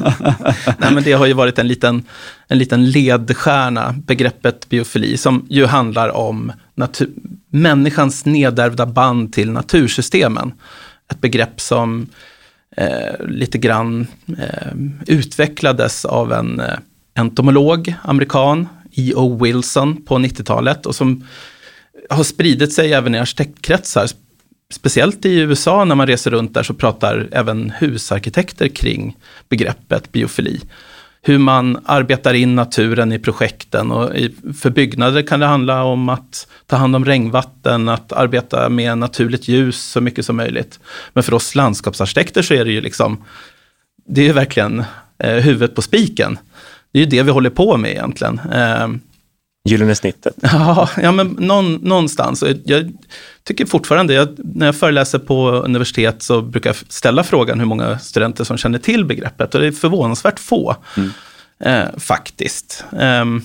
Nej, men det har ju varit en liten, en liten ledstjärna, begreppet biofili, som ju handlar om natur, människans nedärvda band till natursystemen. Ett begrepp som eh, lite grann eh, utvecklades av en eh, entomolog, amerikan, E.O. Wilson på 90-talet och som har spridit sig även i arkitektkretsar. Speciellt i USA när man reser runt där så pratar även husarkitekter kring begreppet biofili. Hur man arbetar in naturen i projekten och i, för byggnader kan det handla om att ta hand om regnvatten, att arbeta med naturligt ljus så mycket som möjligt. Men för oss landskapsarkitekter så är det ju liksom, det är verkligen eh, huvudet på spiken. Det är ju det vi håller på med egentligen. Eh, Gyllene snittet. Ja, ja men någon, någonstans. Jag tycker fortfarande, jag, när jag föreläser på universitet så brukar jag ställa frågan hur många studenter som känner till begreppet. Och det är förvånansvärt få, eh, faktiskt. Ehm,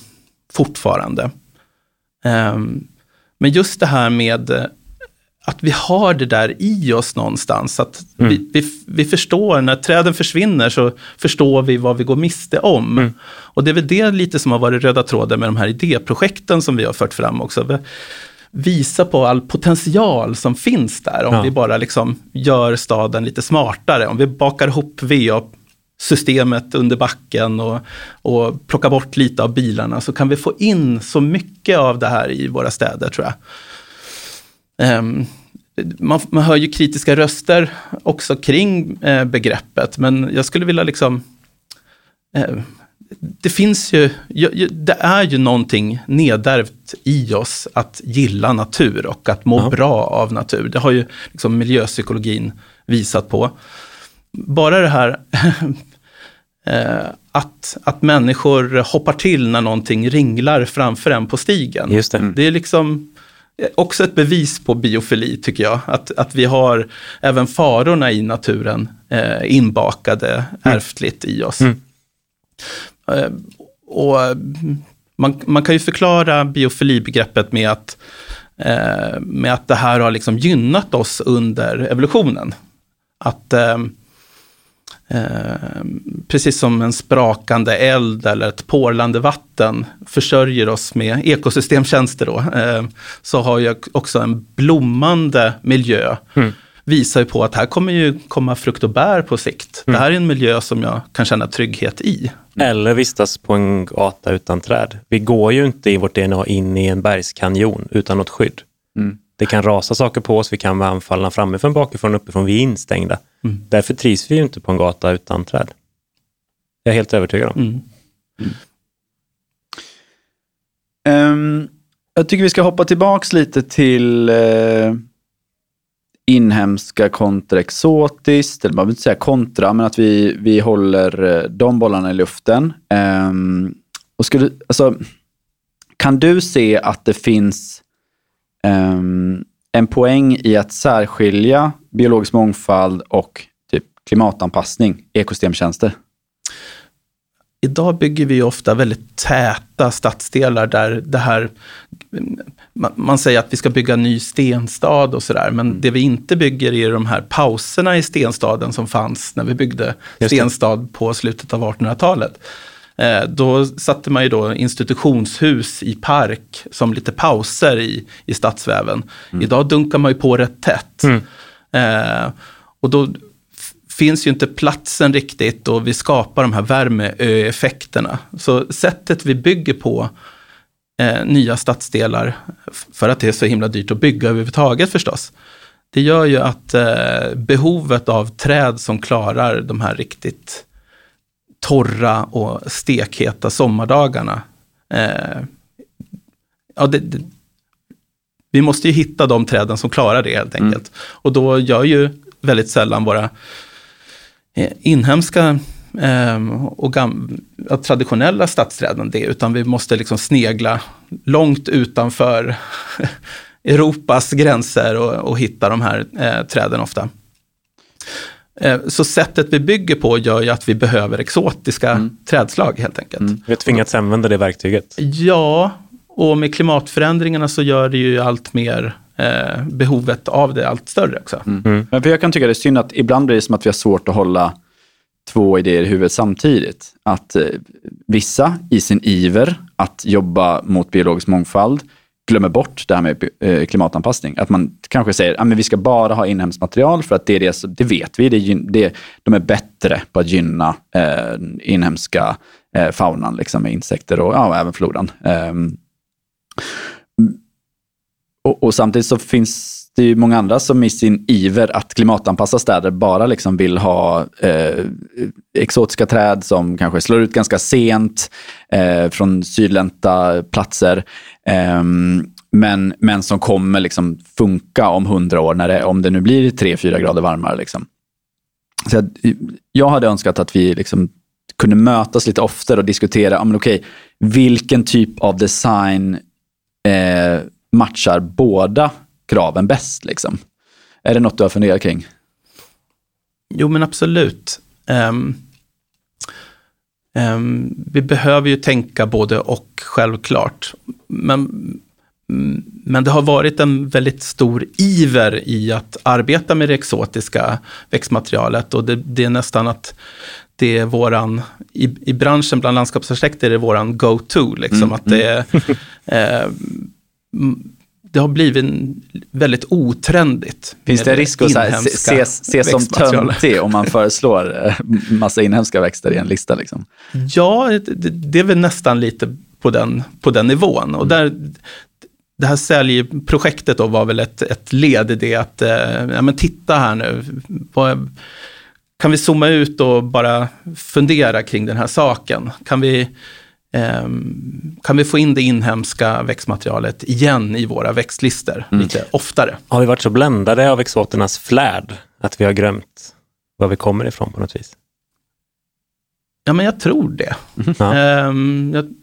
fortfarande. Ehm, men just det här med eh, att vi har det där i oss någonstans. Att vi, vi, vi förstår, när träden försvinner så förstår vi vad vi går miste om. Och det är väl det lite som har varit röda tråden med de här idéprojekten som vi har fört fram också. Vi- Visa på all potential som finns där om Ja. vi bara liksom gör staden lite smartare. Om vi bakar ihop VA-systemet under backen och, och plockar bort lite av bilarna så kan vi få in så mycket av det här i våra städer tror jag. Ehm, man, man hör ju kritiska röster också kring eh, begreppet, men jag skulle vilja liksom eh, det finns ju, det är ju någonting nedärvt i oss att gilla natur och att må ja. bra av natur. Det har ju liksom miljöpsykologin visat på. Bara det här eh, att, att människor hoppar till när någonting ringlar framför en på stigen. Just det. det är liksom också ett bevis på biofili tycker jag. Att, att vi har även farorna i naturen eh, inbakade mm. ärftligt i oss. Mm. Eh, och man, man kan ju förklara biofilibegreppet med att, eh, med att det här har liksom gynnat oss under evolutionen. Att eh, precis som en sprakande eld eller ett porlande vatten försörjer oss med ekosystemtjänster då, så har ju också en blommande miljö mm visar ju på att här kommer ju komma frukt och bär på sikt. Mm. Det här är en miljö som jag kan känna trygghet i. Eller vistas på en gata utan träd. Vi går ju inte i vårt DNA in i en bergskanjon utan något skydd. Mm. Det kan rasa saker på oss, vi kan vara anfallna framifrån, bakifrån, uppifrån, vi är instängda. Mm. Därför trivs vi ju inte på en gata utan träd. Jag är helt övertygad om. Um, jag tycker vi ska hoppa tillbaks lite till uh inhemska kontra exotiskt, eller man vill inte säga kontra, men att vi, vi håller eh, de bollarna i luften. Um, och skulle, alltså, kan du se att det finns um, en poäng i att särskilja biologisk mångfald och typ klimatanpassning, ekosystemtjänster? Idag bygger vi ofta väldigt täta stadsdelar där det här, man säger att vi ska bygga en ny stenstad och sådär, men mm. det vi inte bygger är de här pauserna i stenstaden som fanns när vi byggde stenstad på slutet av 1800-talet. Eh, då satte man ju då institutionshus i park som lite pauser i, i stadsväven. Mm. Idag dunkar man ju på rätt tätt. Mm. Eh, och då finns ju inte platsen riktigt och vi skapar de här värmeeffekterna. Så sättet vi bygger på eh, nya stadsdelar, för att det är så himla dyrt att bygga överhuvudtaget förstås, det gör ju att eh, behovet av träd som klarar de här riktigt torra och stekheta sommardagarna, eh, ja, det, det, vi måste ju hitta de träden som klarar det helt enkelt. Mm. Och då gör ju väldigt sällan våra Eh, inhemska eh, och traditionella stadsträden det, utan vi måste liksom snegla långt utanför Europas gränser och, och hitta de här eh, träden ofta. Eh, så sättet vi bygger på gör ju att vi behöver exotiska mm. trädslag helt enkelt. Mm. Vi har tvingats använda det verktyget. Ja, och med klimatförändringarna så gör det ju allt mer eh, behovet av det allt större också. Mm. Mm. Men för jag kan tycka det är synd att ibland blir det som att vi har svårt att hålla två idéer i huvudet samtidigt. Att eh, vissa i sin iver att jobba mot biologisk mångfald glömmer bort det här med eh, klimatanpassning. Att man kanske säger att ah, vi ska bara ha inhemskt material för att det är det, det vet vi, det, det, de är bättre på att gynna eh, inhemska eh, faunan, liksom, med insekter och ja, även floran. Um, och, och, samtidigt så finns det ju många andra som i sin iver att klimatanpassa städer bara liksom vill ha eh, exotiska träd som kanske slår ut ganska sent eh, från sydlänta platser. Eh, men, men som kommer liksom funka om hundra år, när det, om det nu blir tre fyra grader varmare. Liksom. Så jag, jag hade önskat att vi liksom kunde mötas lite oftare och diskutera, ah, men okej, vilken typ av design eh, matchar båda kraven bäst? Liksom? Är det något du har funderat kring? Jo, men absolut. Um, um, vi behöver ju tänka både och, självklart. Men, men det har varit en väldigt stor iver i att arbeta med det exotiska växtmaterialet och det, det är nästan att det är våran, i, i branschen bland landskapsarkitekter är det våran go-to. Liksom, mm, att det mm. är, eh, det har blivit väldigt otrendigt. Finns det risk att ses se som töntig om man föreslår eh, massa inhemska växter i en lista? Liksom? Ja, det, det, är väl nästan lite på den, på den nivån. Och där, det här säljprojektet då var väl ett, ett led i det att, eh, ja men titta här nu, vad, kan vi zooma ut och bara fundera kring den här saken? Kan vi, kan vi få in det inhemska växtmaterialet igen i våra växtlister mm. lite oftare? Har vi varit så bländade av exoternas flärd att vi har glömt var vi kommer ifrån på något vis? Ja, men jag tror det. Mm. Ja. Um, jag,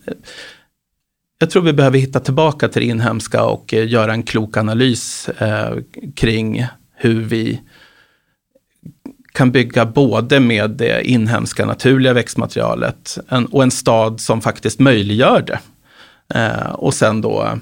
jag, tror vi behöver hitta tillbaka till det inhemska och uh, göra en klok analys uh, kring hur vi kan bygga både med det inhemska naturliga växtmaterialet en, och en stad som faktiskt möjliggör det. Uh, och sen då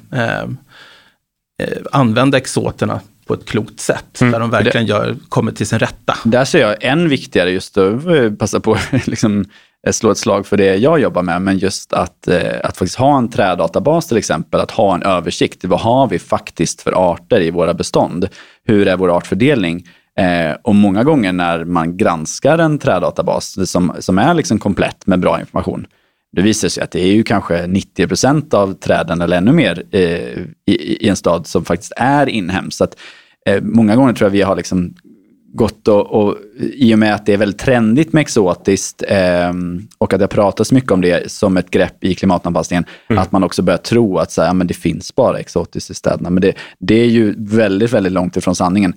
använda exoterna på ett klokt sätt, mm. där de verkligen gör, kommer till sin rätta. Där ser jag än viktigare, just att passa på liksom, Eh, slå ett slag för det jag jobbar med, men just att, eh, att faktiskt ha en trädatabas till exempel, att ha en översikt. Vad har vi faktiskt för arter i våra bestånd? Hur är vår artfördelning? Eh, och många gånger när man granskar en trädatabas som, som är liksom komplett med bra information, det visar sig att det är ju kanske 90 procent av träden eller ännu mer eh, i, i, en stad som faktiskt är inhemskt. Så att, eh, många gånger tror jag vi har liksom gått och, och, i och med att det är väldigt trendigt med exotiskt eh, och att det pratas mycket om det som ett grepp i klimatanpassningen, mm. att man också börjar tro att så här, ja, men det finns bara exotiskt i städerna. Men det, det är ju väldigt, väldigt långt ifrån sanningen.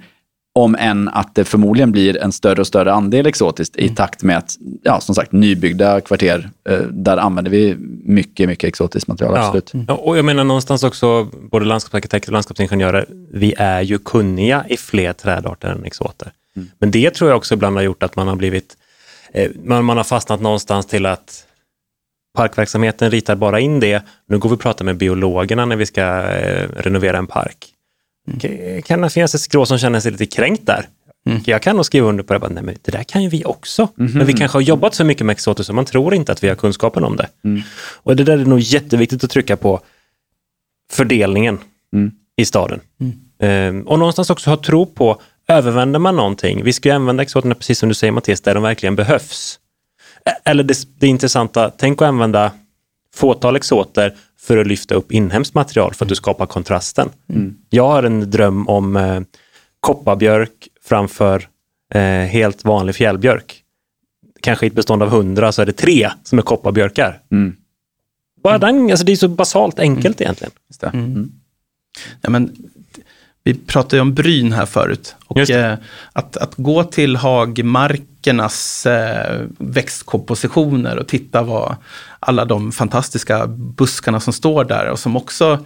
Om än att det förmodligen blir en större och större andel exotiskt mm. i takt med att, ja, som sagt, nybyggda kvarter, eh, där använder vi mycket, mycket exotiskt material. Ja. Absolut. Mm. Och jag menar någonstans också, både landskapsarkitekter och landskapsingenjörer, vi är ju kunniga i fler trädarter än exoter. Mm. Men det tror jag också ibland har gjort att man har blivit, eh, man, man har fastnat någonstans till att parkverksamheten ritar bara in det. Nu går vi och pratar med biologerna när vi ska eh, renovera en park. Mm. Kan det finnas ett skrå som känner sig lite kränkt där? Mm. Jag kan nog skriva under på det, bara, nej men det där kan ju vi också. Mm. Men vi kanske har jobbat så mycket med exoter så man tror inte att vi har kunskapen om det. Mm. Och det där är nog jätteviktigt att trycka på fördelningen mm. i staden. Um, och någonstans också ha tro på Övervänder man någonting, vi ska ju använda exoterna precis som du säger Mattias, där de verkligen behövs. Eller det, det intressanta, tänk att använda fåtal exoter för att lyfta upp inhemskt material för att du skapar kontrasten. Mm. Jag har en dröm om eh, kopparbjörk framför eh, helt vanlig fjällbjörk. Kanske i ett bestånd av hundra så är det tre som är kopparbjörkar. Mm. Bara den, alltså det är så basalt enkelt mm. egentligen. Mm. Ja, men vi pratade ju om bryn här förut. Och eh, att, att gå till hagmarkernas eh, växtkompositioner och titta vad alla de fantastiska buskarna som står där och som också,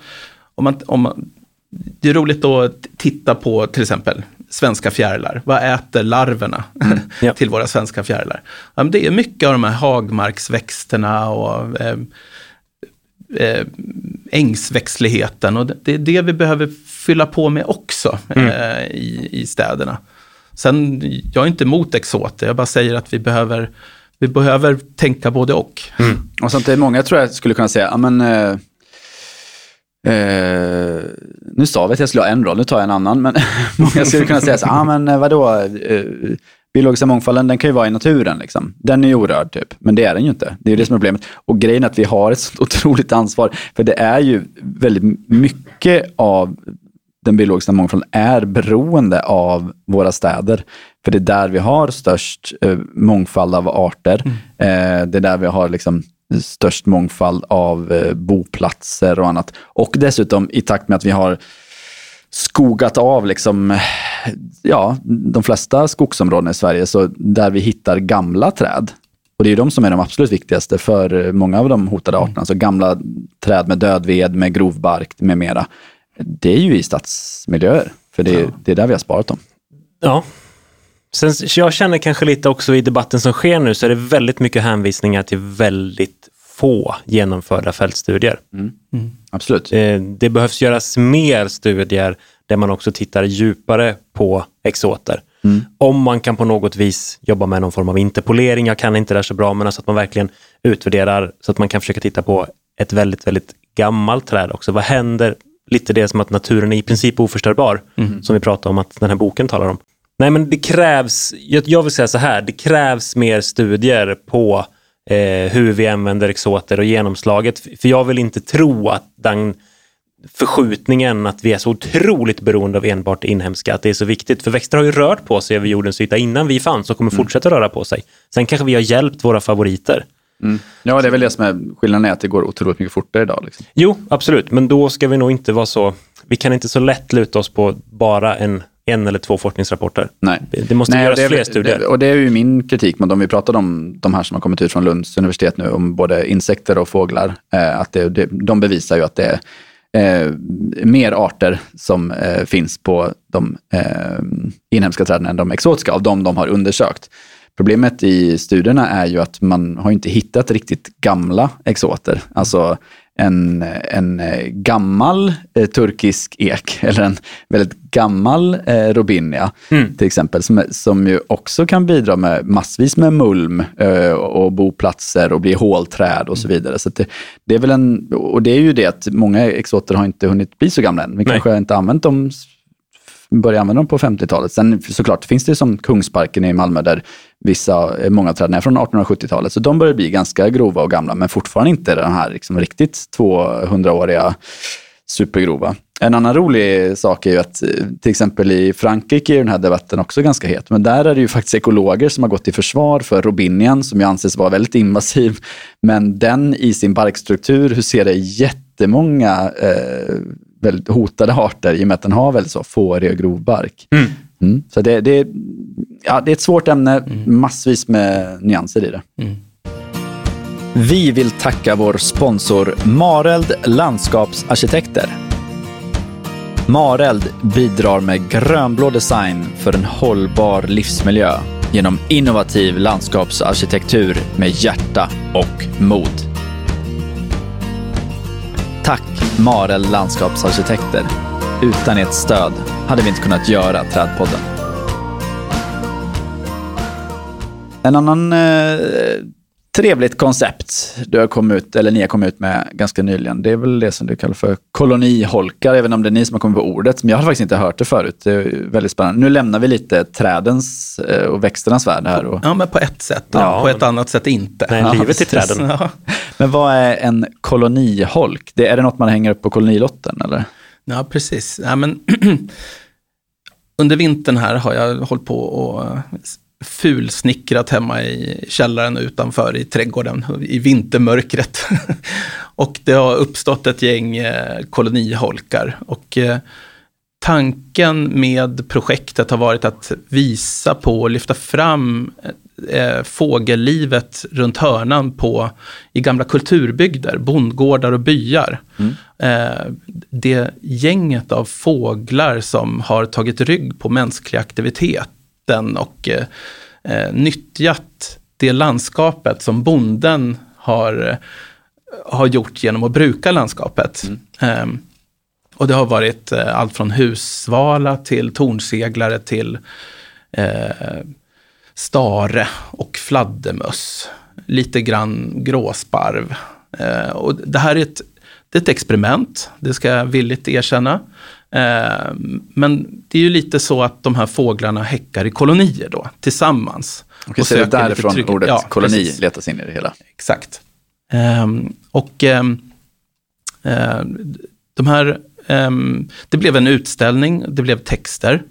om man, om man, det är roligt att titta på till exempel svenska fjärilar. Vad äter larverna mm, ja. till våra svenska fjärilar? Ja, det är mycket av de här hagmarksväxterna och eh, eh, ängsväxtligheten. Och det är det vi behöver fylla på med också mm. eh, i, i städerna. Sen, jag är inte emot exoter, jag bara säger att vi behöver, vi behöver tänka både och. Mm. Och samtidigt, många tror jag skulle kunna säga, men eh, eh, nu sa vi att jag skulle ha en roll, nu tar jag en annan, men många skulle kunna säga så ja men eh, vadå, eh, biologiska mångfalden den kan ju vara i naturen. Liksom. Den är ju orörd, typ. men det är den ju inte. Det är det som är problemet. Och grejen är att vi har ett så otroligt ansvar, för det är ju väldigt mycket av den biologiska mångfalden är beroende av våra städer. För det är där vi har störst eh, mångfald av arter. Mm. Eh, det är där vi har liksom störst mångfald av eh, boplatser och annat. Och dessutom i takt med att vi har skogat av liksom, ja, de flesta skogsområden i Sverige, så där vi hittar gamla träd. Och det är de som är de absolut viktigaste för många av de hotade arterna. Mm. Alltså gamla träd med död ved, med grov bark med mera det är ju i stadsmiljöer. För det, ja. det är där vi har sparat dem. Ja. Sen, jag känner kanske lite också i debatten som sker nu så är det väldigt mycket hänvisningar till väldigt få genomförda fältstudier. Mm. Mm. Absolut. Det, det behövs göras mer studier där man också tittar djupare på exoter. Mm. Om man kan på något vis jobba med någon form av interpolering, jag kan inte det så bra, men alltså att man verkligen utvärderar så att man kan försöka titta på ett väldigt, väldigt gammalt träd också. Vad händer lite det som att naturen är i princip oförstörbar, mm. som vi pratade om att den här boken talar om. Nej, men det krävs, jag vill säga så här, det krävs mer studier på eh, hur vi använder exoter och genomslaget. För jag vill inte tro att den, förskjutningen att vi är så otroligt beroende av enbart det inhemska, att det är så viktigt. För växter har ju rört på sig över jordens yta innan vi fanns och kommer Mm. fortsätta röra på sig. Sen kanske vi har hjälpt våra favoriter. Mm. Ja, det är väl det som är skillnaden, är att det går otroligt mycket fortare idag. Liksom. Jo, absolut, men då ska vi nog inte vara så, vi kan inte så lätt luta oss på bara en, en eller två forskningsrapporter. Nej. Det måste Nej, göras det, fler studier. Det, och det är ju min kritik mot dem. Vi pratade om de här som har kommit ut från Lunds universitet nu, om både insekter och fåglar. Eh, att det, det, de bevisar ju att det är eh, mer arter som eh, finns på de eh, inhemska träden än de exotiska, av de de har undersökt. Problemet i studierna är ju att man har inte hittat riktigt gamla exoter. Alltså en, en eh, gammal eh, turkisk ek eller en väldigt gammal eh, robinia till exempel, som, som ju också kan bidra med massvis med mulm eh, och boplatser och bli hålträd och så vidare. Så det, det är väl en, och det är ju det att många exoter har inte hunnit bli så gamla än. Vi Nej. kanske inte använt dem började använda dem på 50-talet. Sen såklart finns det som Kungsparken i Malmö där vissa, eh, många träd är från 1870-talet. Så de börjar bli ganska grova och gamla, men fortfarande inte den här liksom riktigt 200-åriga supergrova. En annan rolig sak är ju att eh, till exempel i Frankrike är den här debatten också ganska het. Men där är det ju faktiskt ekologer som har gått i försvar för robinian som ju anses vara väldigt invasiv. Men den i sin barkstruktur huserar jättemånga eh, väldigt hotade arter i och med att den har väldigt så fårig och grov bark. Mm. Så det, det, ja, det är ett svårt ämne, massvis med nyanser i det. Vi vill tacka vår sponsor Mareld Landskapsarkitekter. Mareld bidrar med grönblå design för en hållbar livsmiljö genom innovativ landskapsarkitektur med hjärta och mod. Tack Marel Landskapsarkitekter. Utan ert stöd hade vi inte kunnat göra Trädpodden. En annan eh, trevligt koncept du har kommit ut, eller ni har kommit ut med ganska nyligen, det är väl det som du kallar för koloniholkar, även om det är ni som har kommit på ordet. Men jag har faktiskt inte hört det förut. Det är väldigt spännande. Nu lämnar vi lite trädens eh, och växternas värld här. Och, Ja, men på ett sätt. och Ja. På ett annat sätt inte. Nej, ja, livet i träden. Ja. men vad är en koloniholk? Det, är det något man hänger upp på kolonilotten? Eller? Ja, precis. Ja, men under vintern här har jag hållit på och eh, fulsnickrat hemma i källaren utanför i trädgården i vintermörkret. och det har uppstått ett gäng eh, koloniholkar. Och eh, tanken med projektet har varit att visa på och lyfta fram eh, fågellivet runt hörnan på, i gamla kulturbygder, bondgårdar och byar. Eh, det gänget av fåglar som har tagit rygg på mänsklig aktiviteten och eh, eh, nyttjat det landskapet som bonden har, har gjort genom att bruka landskapet. Eh, och det har varit eh, allt från hussvala till tornseglare till eh, stare och fladdermöss. Lite grann gråsparv. Eh, och det här är ett, det är ett experiment, det ska jag villigt erkänna. Eh, men det är ju lite så att de här fåglarna häckar i kolonier då, tillsammans. Okej, Och så det är därifrån ordet Ja, koloni precis. letas in i det hela. Exakt. Ehm, och ehm, ehm, de här, det blev en utställning, det blev texter.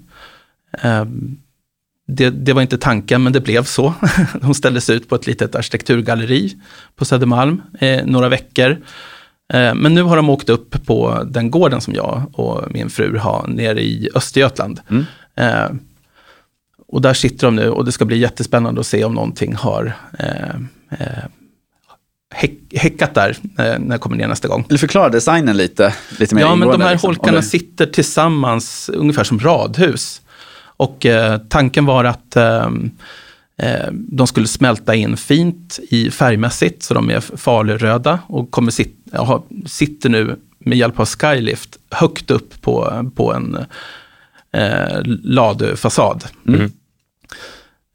Det, det var inte tanken, men det blev så. De ställdes ut på ett litet arkitekturgalleri på Södermalm eh, några veckor. Eh, men nu har de åkt upp på den gården som jag och min fru har nere i Östergötland. Mm. Eh, och där sitter de nu och det ska bli jättespännande att se om någonting har eh, eh, häck, häckat där eh, när jag kommer ner nästa gång. Eller förklara designen lite, lite mer Ja, men de här liksom. holkarna det- sitter tillsammans ungefär som radhus. Och tanken var att eh, eh, de skulle smälta in fint i färgmässigt, så de är faluröda och kommer sit, ha, sitter nu med hjälp av Skylift högt upp på, på en eh, ladufasad. Mm.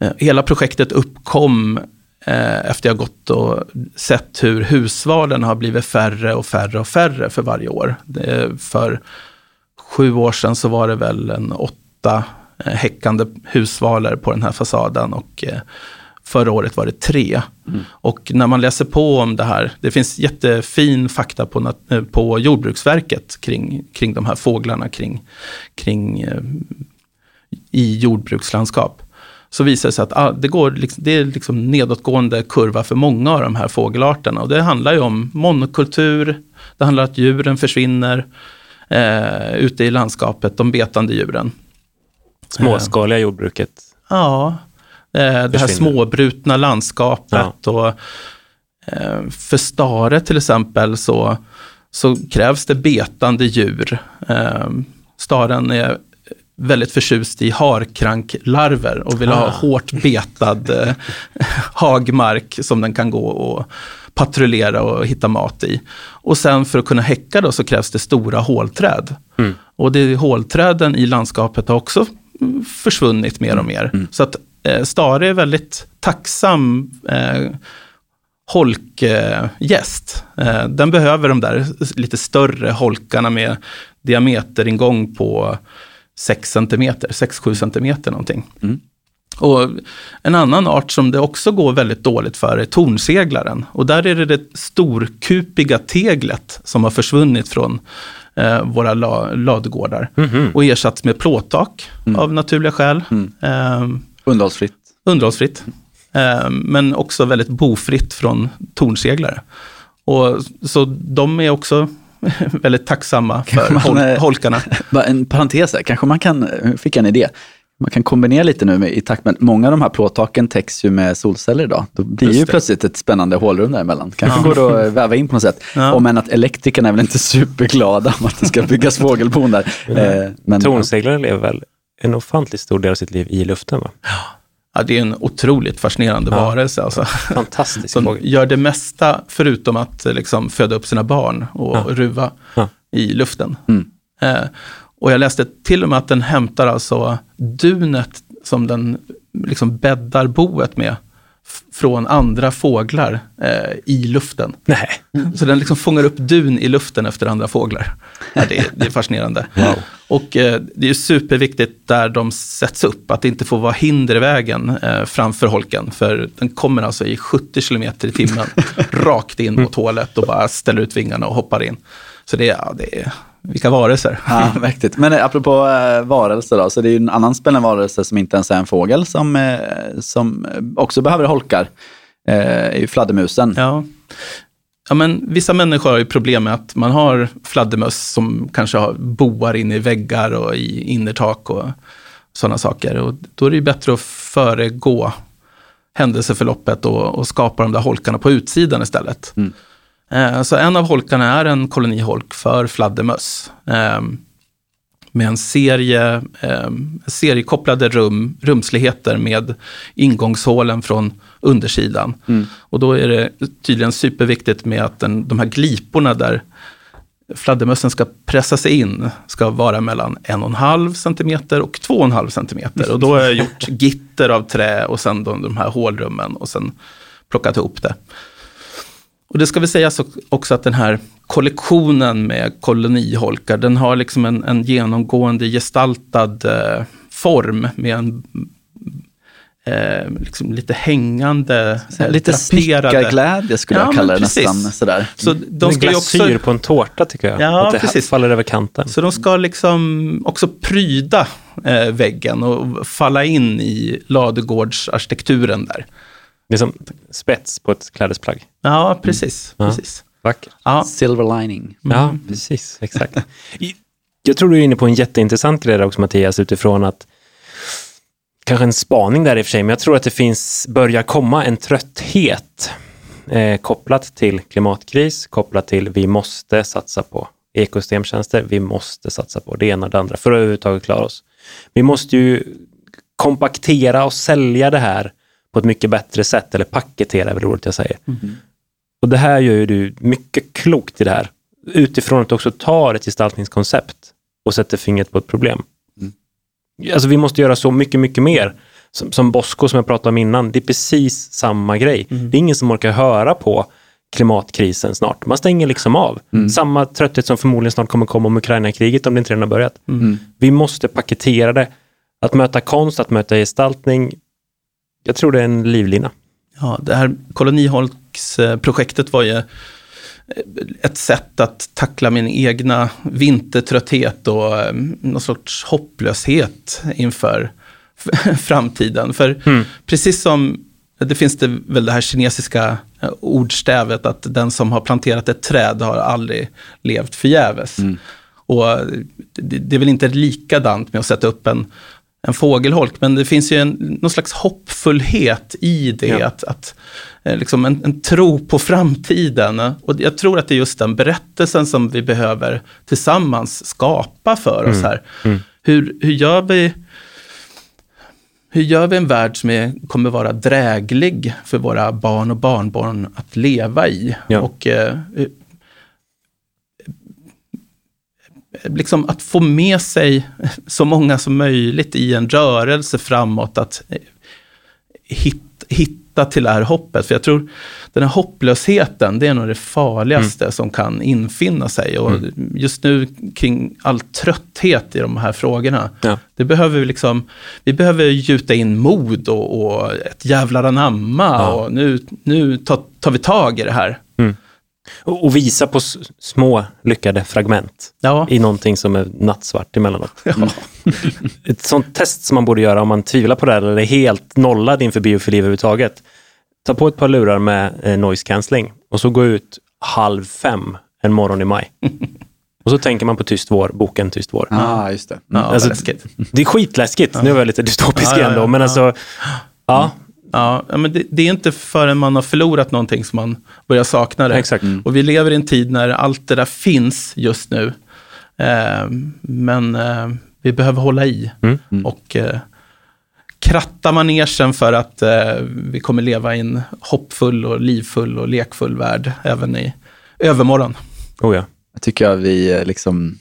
Eh, Hela projektet uppkom eh, efter jag gått och sett hur hushvalen har blivit färre och färre och färre för varje år. Det, för sju år sedan så var det väl en åtta eh, häckande husvalar på den här fasaden och eh, Förra året var det tre. Och när man läser på om det här, det finns jättefin fakta på, eh, på Jordbruksverket kring, kring de här fåglarna kring, kring, eh, i jordbrukslandskap. Så visar det sig att ah, det, går, det är liksom nedåtgående kurva för många av de här fågelarterna. Och det handlar ju om monokultur, det handlar om att djuren försvinner eh, ute i landskapet, de betande djuren. Småskaliga jordbruket. Ja, eh, det här småbrutna landskapet. Och, eh, för stare till exempel så, så krävs det betande djur. Eh, staren är väldigt förtjust i harkranklarver och vill ha Ah. hårt betad eh, hagmark som den kan gå och patrullera och hitta mat i. Och sen för att kunna häcka då så krävs det stora hålträd. Mm. Och det hålträden i landskapet har också försvunnit mer och mer. Så att eh, stare är väldigt tacksam eh, holkgäst. Eh, den behöver de där lite större holkarna med diameteringång på 6 cm, 6-7 cm någonting. Mm. Och en annan art som det också går väldigt dåligt för är tornseglaren. Och där är det det storkupiga teglet som har försvunnit från eh, våra la, ladugårdar. Mhm. Och ersatts med plåttak av naturliga skäl. Eh, Underhållsfritt. underhållsfritt. Eh, men också väldigt bofritt från tornseglare. Och, så de är också väldigt tacksamma för man, hol, eh, holkarna. En parentes här, kanske man kan, fick jag en idé. Man kan kombinera lite nu med, i takt med, många av de här plåttaken täcks ju med solceller idag. Då blir Just ju det. plötsligt ett spännande hålrum däremellan. Kanske Ja. går det att väva in på något sätt. Ja. Om än att elektrikerna är väl inte superglada om att det ska byggas fågelbon där. Eh, men, Tornseglare lever väl en ofantligt stor del av sitt liv i luften? Va? Ja, det är en otroligt fascinerande Ja. varelse. Alltså. Fantastisk Som fågel. gör det mesta förutom att eh, liksom, föda upp sina barn och Ja. ruva Ja. i luften. Mm. Eh, och jag läste till och med att den hämtar alltså dunet som den liksom bäddar boet med från andra fåglar eh, i luften. Nej. Så den liksom fångar upp dun i luften efter andra fåglar. Ja, det, är, det är fascinerande. Wow. Och eh, det är superviktigt där de sätts upp, att det inte får vara hinder i vägen eh, framför holken. För den kommer alltså i 70 km i timmen rakt in mot hålet och bara ställer ut vingarna och hoppar in. Så det ja, det är vilka varelser. Ja, mäktigt. Men eh, apropå eh, varelser då, så det är ju en annan spännande varelse som inte ens är en fågel som, eh, som också behöver holkar. Eh, är ju fladdermusen. Ja. Ja, men vissa människor har ju problem med att man har fladdermöss som kanske har boar in i väggar och i innertak och sådana saker. Och då är det ju bättre att föregå händelseförloppet och, och skapa de där holkarna på utsidan istället. Mm. Eh, så en av holkarna är en koloniholk för fladdermöss. Eh, med en serie eh, seriekopplade rum, rumsligheter med ingångshålen från undersidan. Mm. Och då är det tydligen superviktigt med att den, de här gliporna där fladdermössen ska pressa sig in ska vara mellan 1,5 cm och 2,5 cm. Och då har jag gjort gitter av trä och sen de, de här hålrummen och sen plockat ihop det. Och det ska väl sägas också att den här kollektionen med koloniholkar, den har liksom en, en genomgående gestaltad eh, form med en eh, liksom lite hängande, eh, Lite draperade- snickarglädje skulle Ja, jag kalla det precis. nästan. Sådär. Så De de ska glasyr också, på en tårta tycker jag. Ja, att det precis. faller över kanten. så de ska liksom också pryda eh, väggen och falla in i ladugårdsarkitekturen där. Det är som spets på ett klädesplagg. Ja, precis. Ja. precis. Vackert. Ja. Silver lining. Ja, precis. Exakt. Jag tror du är inne på en jätteintressant grej där också Mattias, utifrån att kanske en spaning där i och för sig, men jag tror att det finns, börjar komma en trötthet eh, kopplat till klimatkris, kopplat till vi måste satsa på ekosystemtjänster, vi måste satsa på det ena och det andra för att överhuvudtaget klara oss. Vi måste ju kompaktera och sälja det här på ett mycket bättre sätt, eller paketera är väl ordet jag säger. Och det här gör ju du mycket klokt i det här, utifrån att du också tar ett gestaltningskoncept och sätter fingret på ett problem. Alltså vi måste göra så mycket, mycket mer. Som, som Bosko som jag pratade om innan, det är precis samma grej. Det är ingen som orkar höra på klimatkrisen snart. Man stänger liksom av. Samma trötthet som förmodligen snart kommer komma om Ukraina-kriget om det inte redan har börjat. Vi måste paketera det. Att möta konst, att möta gestaltning, Jag tror det är en livlina. Ja, det här koloniholksprojektet var ju ett sätt att tackla min egna vintertrötthet och eh, någon sorts hopplöshet inför framtiden. För mm. precis som det finns det väl det här kinesiska eh, ordstävet att den som har planterat ett träd har aldrig levt förgäves. Mm. Och det, det är väl inte likadant med att sätta upp en, en fågelholk, men det finns ju en, någon slags hoppfullhet i det. Ja. Att, att, eh, liksom en, en, tro på framtiden. Och jag tror att det är just den berättelsen som vi behöver tillsammans skapa för oss mm. här. Mm. Hur, hur gör vi hur gör vi en värld som är, kommer vara dräglig för våra barn och barnbarn att leva i? Ja. Och eh, liksom att få med sig så många som möjligt i en rörelse framåt, att hit, hitta till det här hoppet. För jag tror den här hopplösheten, det är nog det farligaste mm. som kan infinna sig. Och mm. just nu kring all trötthet i de här frågorna, ja. det behöver vi liksom, vi behöver gjuta in mod och, och ett jävlar anamma ja. och nu, nu tar, tar vi tag i det här. Mm. Och, visa på små lyckade fragment ja. i någonting som är nattsvart emellanåt. Ja. Mm. Ett sånt test som man borde göra om man tvivlar på det här, eller är helt nollad inför biofili överhuvudtaget. Ta på ett par lurar med eh, noise cancelling och så gå ut halv fem en morgon i maj. Och så tänker man på Tyst vår, boken Tyst vår. ah, just det. Ja, alltså, det är skitläskigt. Ja. Nu var jag lite dystopisk ja, igen då, men alltså, ja, Ja, men det, det, är inte förrän man har förlorat någonting som man börjar sakna det. Exakt. Mm. Och vi lever i en tid när allt det där finns just nu. Eh, men eh, vi behöver hålla i. Mm. Mm. Och eh, kratta manegen för att eh, vi kommer leva i en hoppfull och livfull och lekfull värld även i övermorgon. Oh ja. Jag tycker att vi eh, liksom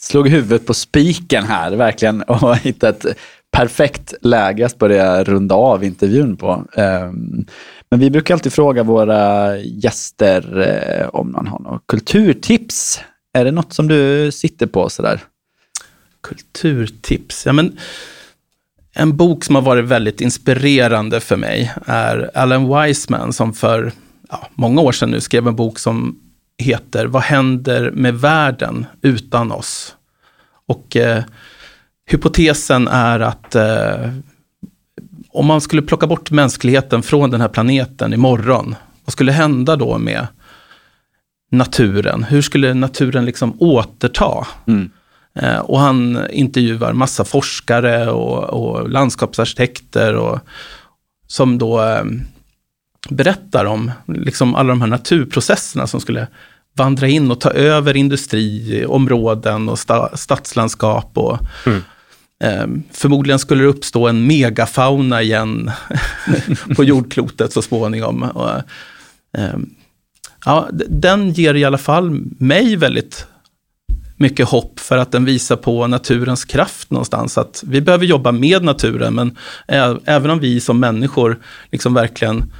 slog huvudet på spiken här, verkligen, och hittat perfekt läge att börja runda av intervjun på. Ehm, men vi brukar alltid fråga våra gäster eh, om man har något kulturtips. Är det något som du sitter på sådär? Kulturtips? Ja, men en bok som har varit väldigt inspirerande för mig är Alan Wiseman som för ja, många år sedan nu skrev en bok som heter Vad händer med världen utan oss? Och eh, hypotesen är att eh, om man skulle plocka bort mänskligheten från den här planeten imorgon, vad skulle hända då med naturen? Hur skulle naturen liksom återta? Mm. Eh, och han intervjuar massa forskare och, och landskapsarkitekter och, som då eh, berättar om liksom alla de här naturprocesserna som skulle vandra in och ta över industriområden och sta, stadslandskap. Och, mm. Ehm, förmodligen skulle det uppstå en megafauna igen på jordklotet så småningom. Och, ehm, ja, den ger i alla fall mig väldigt mycket hopp för att den visar på naturens kraft någonstans. Att vi behöver jobba med naturen, men även om vi som människor liksom verkligen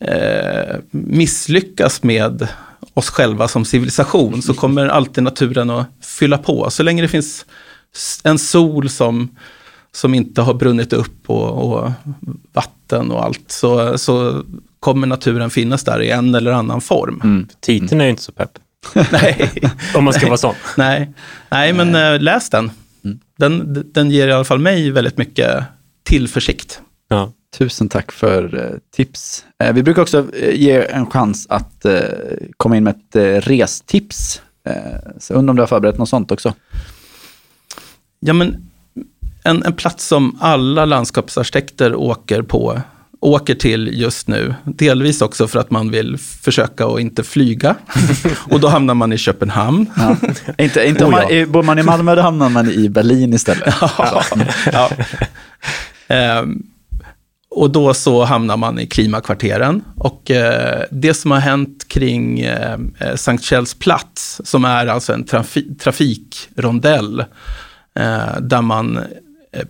eh, misslyckas med oss själva som civilisation, så kommer alltid naturen att fylla på. Så länge det finns en sol som, som inte har brunnit upp och, och vatten och allt, så, så kommer naturen finnas där i en eller annan form. Mm. Titeln är ju inte så pepp. Nej. Om man ska vara sån. Nej, Nej men äh, läs den. Mm. den. Den ger i alla fall mig väldigt mycket tillförsikt. Ja. Tusen tack för eh, tips. Eh, vi brukar också eh, ge en chans att eh, komma in med ett eh, restips. Eh, så undrar om du har förberett något sånt också? Ja, men en, en plats som alla landskapsarkitekter åker på åker till just nu. Delvis också för att man vill försöka att inte flyga. och då hamnar man i Köpenhamn. Ja. inte, inte oh, man, ja. Bor man i Malmö, då hamnar man i Berlin istället. ja. Um, och då så hamnar man i klimakvarteren. Och eh, det som har hänt kring eh, Sankt Kjells plats, som är alltså en trafi trafikrondell, eh, där man eh,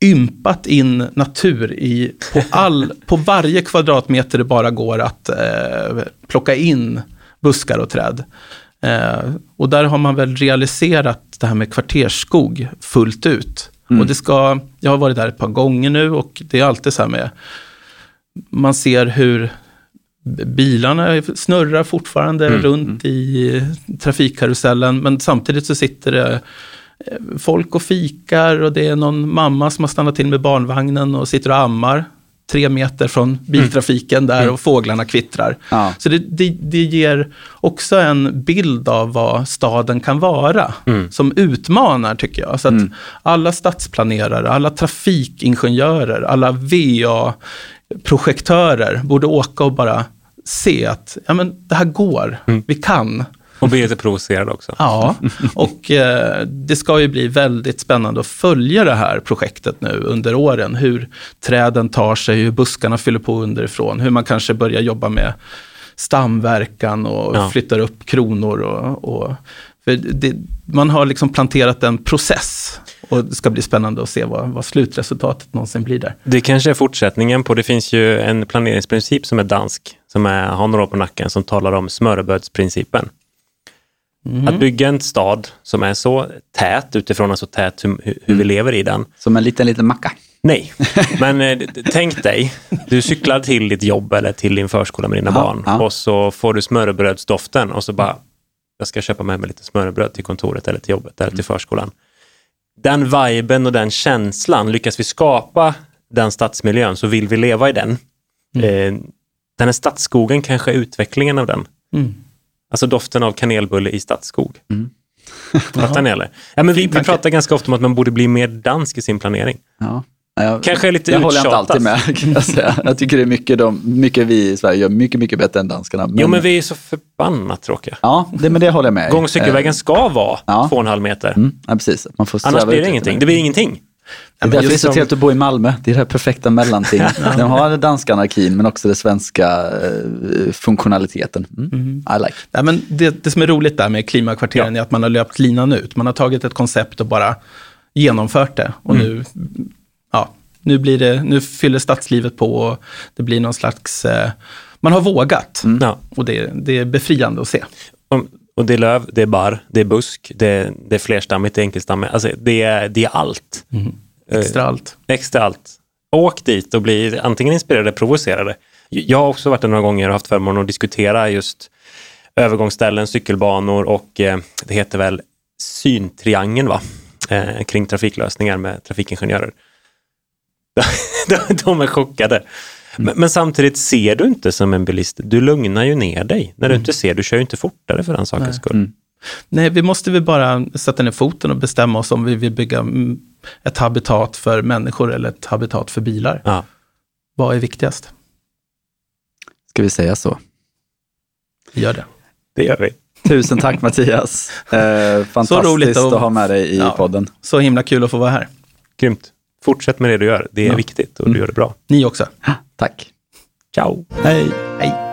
ympat in natur i, på, all, på varje kvadratmeter det bara går att eh, plocka in buskar och träd. Eh, och där har man väl realiserat det här med kvartersskog fullt ut. Och det ska, jag har varit där ett par gånger nu och det är alltid så här med, man ser hur bilarna snurrar fortfarande runt i trafikkarusellen, men samtidigt så sitter det folk och fikar och det är någon mamma som har stannat till med barnvagnen och sitter och ammar tre meter från biltrafiken där och fåglarna kvittrar. Ja. Så det, det, det ger också en bild av vad staden kan vara, som utmanar tycker jag. Så att alla stadsplanerare, alla trafikingenjörer, alla VA-projektörer borde åka och bara se att ja, men det här går, vi kan. Och bli lite provocerad också. Ja, och eh, det ska ju bli väldigt spännande att följa det här projektet nu under åren. Hur träden tar sig, hur buskarna fyller på underifrån, hur man kanske börjar jobba med stamverkan och Ja. flyttar upp kronor. Och, och, det, man har liksom planterat en process och det ska bli spännande att se vad, vad slutresultatet någonsin blir där. Det kanske är fortsättningen på, det finns ju en planeringsprincip som är dansk, som är, har några år på nacken, som talar om smörrebrödsprincipen. Att bygga en stad som är så tät utifrån så tät hur, hur vi lever i den. Som en liten, liten macka. Nej, men eh, tänk dig, du cyklar till ditt jobb eller till din förskola med dina Ja, barn ja. och så får du smörrebrödsdoften och så bara, jag ska köpa med mig lite smörrebröd till kontoret eller till jobbet eller till förskolan. Den viben och den känslan, lyckas vi skapa den stadsmiljön så vill vi leva i den. Eh, den här stadsskogen kanske är utvecklingen av den. Mm. Alltså doften av kanelbulle i stadsskog. Mm. Fattar ni eller? Ja, men vi, vi pratar ganska ofta om att man borde bli mer dansk i sin planering. Ja. Jag, Kanske är lite jag håller inte uttjatat. alltid med kan jag säga. Jag tycker det är mycket, de, mycket vi i Sverige gör mycket, mycket bättre än danskarna. Men, Jo, men vi är så förbannat tråkiga. Ja, det, men det håller jag med. Gång och cykelvägen ska vara ja. två och en halv meter. Mm, ja, precis. Man får Annars blir det ingenting. Det blir ingenting. Det är men därför det är så som- trevligt att bo i Malmö. Det är det här perfekta mellanting. De har den danska anarkin men också den svenska eh, funktionaliteten. Mm. I like. Nej, men det, det som är roligt där med klimakvarteren är att man har löpt linan ut. Man har tagit ett koncept och bara genomfört det. Och nu, ja, nu, blir det, nu fyller stadslivet på och det blir någon slags... Eh, man har vågat. Ja. Och det, det är befriande att se. Och- Och det är löv, det är barr, det är busk, det är, det är flerstammigt, det är enkelstammigt. Alltså, det, är, det är allt. Extra allt. Extra allt. Åk dit och bli antingen inspirerad eller provocerade. Jag har också varit där några gånger och haft förmånen att diskutera just övergångsställen, cykelbanor och eh, det heter väl syntriangeln va? Eh, kring trafiklösningar med trafikingenjörer. De- De är chockade. Men, men samtidigt ser du inte som en bilist, du lugnar ju ner dig. När du inte ser, du kör ju inte fortare för den sakens skull. Nej, vi måste väl bara sätta ner foten och bestämma oss om vi vill bygga mm, ett habitat för människor eller ett habitat för bilar. Ja. Vad är viktigast? Ska vi säga så? Vi gör det. Det gör vi. Tusen tack Mattias. Eh, fantastiskt roligt att- att ha med dig i Ja. podden. Så himla kul att få vara här. Grymt. Fortsätt med det du gör. Det är Ja. viktigt och du gör det bra. Ni också. Tack. Ciao! Hej. Hej.